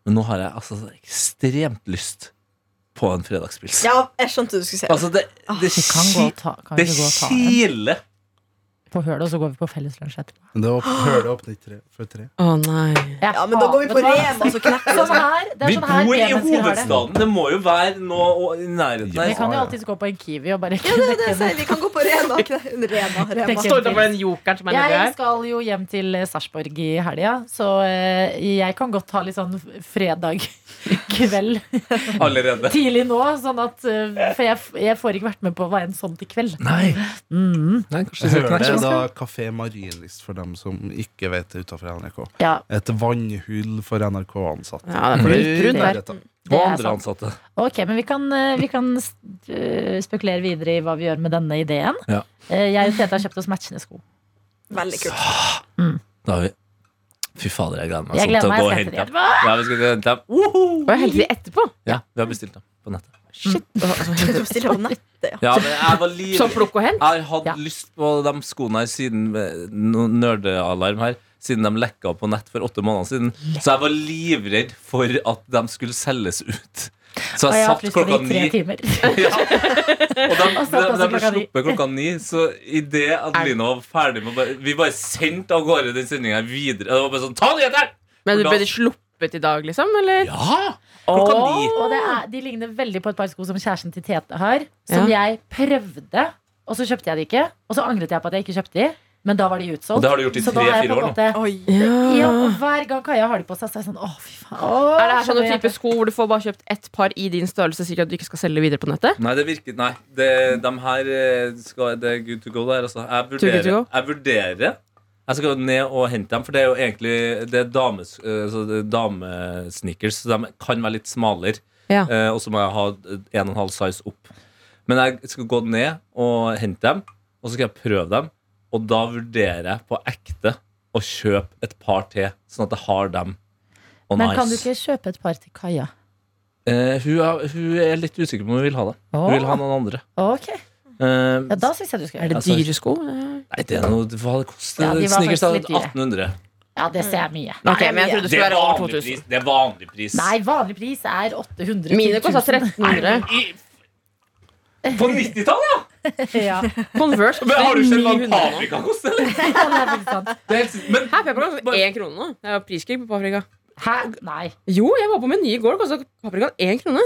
men nå har jeg altså ekstremt lyst på en fredagspils. Ja, jeg skjønte du skulle si det. Altså, det, det, Vi kan gå ki- og ta, kan det kiler på Hølet, og så går vi på felleslunsj etterpå. Men det var Hølet åpnet tre, før tre. Å nei. Ja, men da går vi på? Rema, så knekker. Sånn her, det er Vi sånn her bor i hovedstaden. Det må jo være noe i nærheten Vi kan jo alltids gå på en Kiwi og bare Ja, det. Vi kan gå på Rema, Rema. Tenker- Står utenfor den jokeren som er nedi Jeg skal jo hjem til Sarpsborg i helga, så eh, jeg kan godt ha litt sånn fredag kveld Allerede. tidlig nå. Sånn at, eh, for jeg, jeg får ikke vært med på hva enn sånn til kveld. Nei. Mm. Nei, kanskje da Kafé Marienlyst for dem som ikke vet det utafor NRK. Ja, Et vannhull for NRK-ansatte. Ja, det er brunt der. Og andre ansatte. Ok, men vi kan, eh, vi kan eh, spekulere videre i hva vi gjør med denne ideen. Ja. Eh, Jeg og Tete har kjøpt oss matchende sko. Veldig kult. Da har vi Fy fader, jeg gleder meg sånn til å gå og hente dem. Ja, vi skal hente dem. Woho! Og hente dem etterpå. Ja, vi har bestilt dem på nettet. Shit. Mm. Altså, ja. Som plukk og hent? Jeg hadde Ja. lyst på de skoene her siden eh, Nerdealarm her. Siden de lekka på nett for åtte måneder siden. Så jeg var livredd for at de skulle selges ut. Så jeg jeg satt klokka ni. Ja. Og de, de, de ble sluppet klokka ni, så idet Adelina var ferdig med bare, Vi bare sendte av gårde den sendinga videre. Det var bare sånn Ta nyhetene! Men du ble sluppet i dag, liksom? Eller? Ja! Klokka ni. Og det er, de ligner veldig på et par sko som kjæresten til Tete har. Som jeg prøvde, og så kjøpte jeg de ikke. Og så angret jeg på at jeg ikke kjøpte de. Men da var de utsolgt. Og det har du gjort i Så da har jeg tre-fire på en år nå. måte- Oi. Ja, og hver gang Kaja har de på seg, så er jeg sånn Å, fy faen. Å, Er det her sånne type sko hvor du får bare kjøpt ett par i din størrelse, sikkert at du ikke skal selge videre på nettet? Nei, det virker Nei. Det, de her eh, skal, Det er good to go der, altså. Vurderer, jeg vurderer Jeg skal ned og hente dem, for det er jo egentlig Det er dames, eh, så det er damesneakers, så de kan være litt smalere. Ja. Eh, og så må jeg ha 1,5 size opp. Men jeg skal gå ned og hente dem, og så skal jeg prøve dem. Og da vurderer jeg på ekte å kjøpe et par til, sånn at jeg har dem. Og Men nice. kan du ikke kjøpe et par til Kaja? Eh, hun, er, hun er litt usikker på om hun vil ha det. Hun vil ha noen andre. Ok, Eh, ja, Da syns jeg du skal Er gjøre det det. Altså- dyre sko? Nei, det er noe Hva det koster Ja, de Snickers? faktisk da? litt dyre. 1800. Ja, det ser jeg mye. Ok, men jeg trodde det skulle er være over vanlig 2000. pris. Det er vanlig pris. Nei, vanlig pris er 800 Mine kosta 1300. På 90-tallet, ja! Ja, Converse Men har du koster sett hva 900 nå. paprika koster? er er. Men Her koster én krone nå. Det er priskrig på paprika. Hæ? Nei. Jo, jeg var på Meny i går. Kosta paprikaen én krone.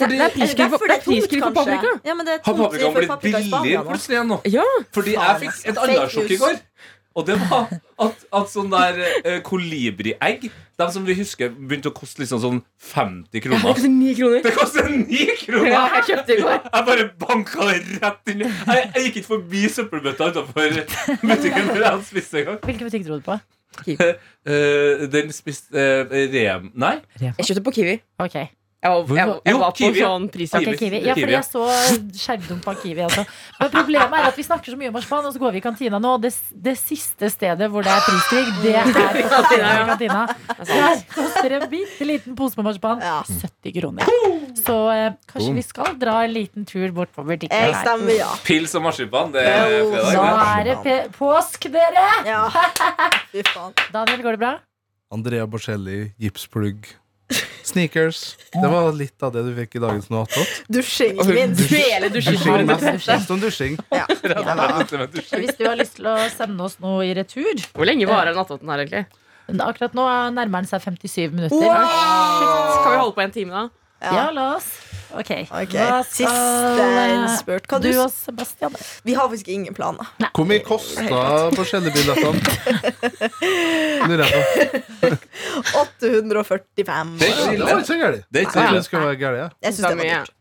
Fordi Det er priskrig for, det er priskrig for paprika. Ja, men det er har paprikaen blitt billigere plutselig igjen nå? Ja, Fordi jeg fikk et Fake annet sjokk i går. Og det var at, at sånn der uh, kolibriegg De som vi husker begynte å koste liksom sånn 50 kroner det kroner. koster 9 kroner. Det koster 9 kroner! Ja, jeg kjøpte i går. Jeg bare banka det rett inn. Jeg, jeg gikk ikke forbi søppelbøtta utenfor butikken når jeg spiste spist en gang. Hvilken butikk dro du på? Eh, den spiste uh, Rem... Nei? Jeg kjøpte på Kiwi. Ok, Jeg var, jeg, var- jeg Jo, var på sånn prisjakt. Okay, Kiwi. Ja, fordi jeg så skjermdump av Kiwi. Altså. Men problemet er at vi snakker så mye om marsipan, og så går vi i kantina nå. Det, det siste stedet hvor det er priskrig, det er på kantina. i kantina. Der koster en bitte liten pose med marsipan Ja. 70 kroner. Så eh, kanskje vi skal dra en liten tur bort på butikken her. stemmer ja. Pils og marsipan. Det er fredag. Nå er det påsk, dere! ja. Daniel, går det bra? Andrea Borselli, gipsplugg, sneakers. Det var litt av det du fikk i dagens noe attåt. Dusjing, minst. Hele Dusjing, mest, om dusjing. Ja. Hvis du har lyst til å sende oss noe i retur Hvor lenge varer nattåten her, egentlig? Akkurat nå nærmer den seg 57 minutter. Shit, Skal vi holde på en time, da? Ja, la oss. Ok. Ok, Siste innspurt. Hva du du og Sebastian Vi har faktisk ingen planer. Hvor mye kosta Borselli-billettene? Lurer jeg på. 845. Det er ikke så gærent. Det være gærent. Ja. Jeg syns det var dyrt.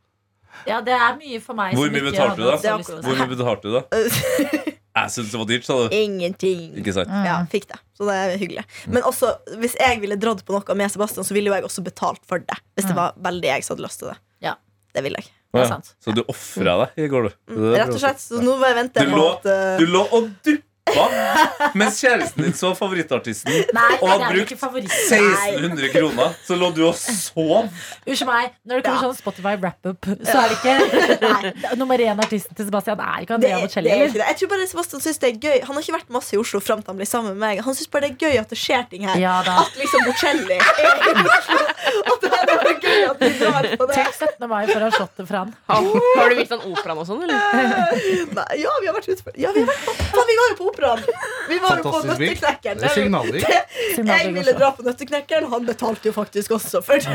Ja, det er mye for meg. Hvor mye betalte du da? Hvor mye betalte du, da? Jeg syns det var dyrt, sa du. Ingenting. Ikke sant? Ja, fikk det. Så det er hyggelig. Men også, hvis jeg ville dratt på noe med Sebastian, så ville jo jeg også betalt for det. Hvis det var veldig jeg som hadde lyst til det. Det vil jeg. Det er sant. Så du ofra deg i går, du. Rett og slett. Så nå må jeg vente Du på lå, at uh, du lå og duppa rappa mens kjæresten din så favorittartisten Nei, og hadde brukt ikke favoritt. 1600 kroner, så lå du og sov. Unnskyld meg, når det kommer Ja. sånn Spotify wrap-up, så er det ikke Nei, nummer én-artisten til Sebastian er ikke Andrea Bocelli, det er ikke det. Jeg tror bare Sebastian synes det er gøy Han har ikke vært masse i Oslo fram til han ble sammen med meg. Han synes bare det er gøy at det skjer ting her. Ja da. At liksom Bocelli er i Oslo. At det ha slått gøy at vi drar på det. Tenk 17. mai for han. Har, har du vist han operaen og sånn, eller? Nei, ja, vi har vært ute Ja, vi har vært på vi var jo på operaen. Vi var jo på Nøtteknekkeren. Det er. Jeg ville dra på Nøtteknekkeren, han betalte jo faktisk også for det.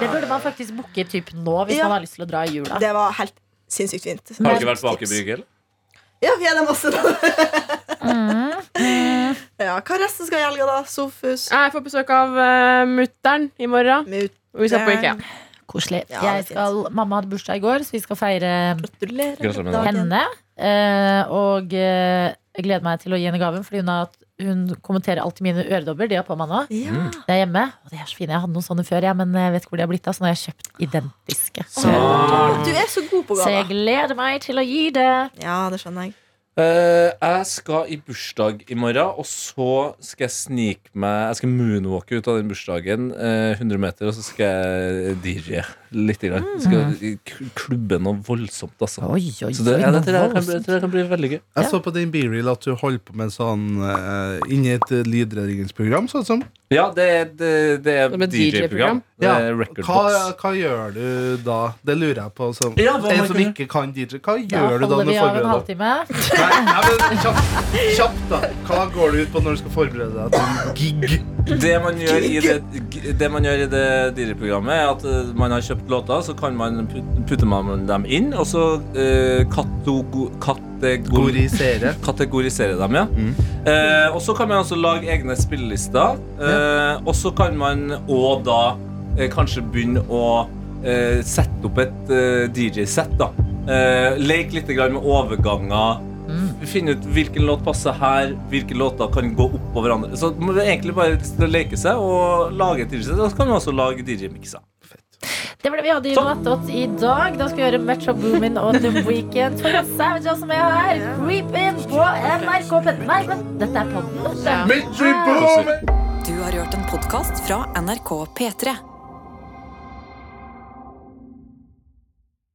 Det burde man faktisk booke typ nå hvis Ja. man har lyst til å dra i jula. Det var helt sinnssykt fint. Har du ikke vært på Aker Brygge, eller? Ja, vi er der masse. Mm. Ja, hva resten skal i helga, da? Sofus? Jeg får besøk av uh, mutter'n i morgen. Mutteren. Og vi skal på Ikea. Koselig. Ja, Jeg skal, mamma hadde bursdag i går, så vi skal feire Gratulerer. Gratulerer henne. Eh, og eh, jeg gleder meg til å gi henne gaven, Fordi hun, har, hun kommenterer alltid mine øredobber. De har på meg nå. Ja. Det er hjemme. Og de er så fine. Jeg hadde noen sånne før, ja, men jeg vet ikke hvor de har blitt av. Så nå har jeg kjøpt identiske. Du er så god på Så jeg gleder meg til å gi det. Ja, det skjønner jeg. Eh, jeg skal i bursdag i morgen, og så skal jeg snike meg Jeg skal moonwalke ut av den bursdagen uh, 100 meter, og så skal jeg DJ litt. Grann. Jeg skal klubbe noe voldsomt, altså. Oi, oi, Så det, ja, det, noe tror jeg kan, bli- det kan bli veldig gøy. Jeg så på din B-reel at du holdt på med sånn uh, inni et lydredningsprogram, sånn som. Ja, det, det, det er DJ-program. DJ-program? Ja. Hva, hva gjør du da? Det lurer jeg på. Som, Ja, en som ikke kan DJ. Hva Da gjør du da holder når du vi av en forbereder deg? halvtime. Nei, nei, men kjapt, kjapt, da. Hva går du ut på når du skal forberede deg til en gig? Det man gjør i det, det, man gjør i det DJ-programmet, er at eh, man har kjøpt låter, så kan man putte man dem inn, og så katogo, kategor, Gorisere. kategorisere dem, ja. Eh, og så kan man også lage egne spillelister. Eh, og så kan man òg da eh, kanskje begynne å eh, sette opp et eh, DJ-sett, da. Eh, leke litt med overganger. Mm. Finne ut hvilken låt passer her, hvilke låter kan gå opp hverandre. Så man må egentlig bare leke seg og lage et DJ-sett. Så kan man også lage DJ-mikser. Det var det vi hadde i Noatot i dag. Da skal vi høre Metro Boomin og The Weekend. For Savage også med her. Creep in på NRK P3. Nei, men dette er podden. dette. Du har hørt en podkast fra NRK P3.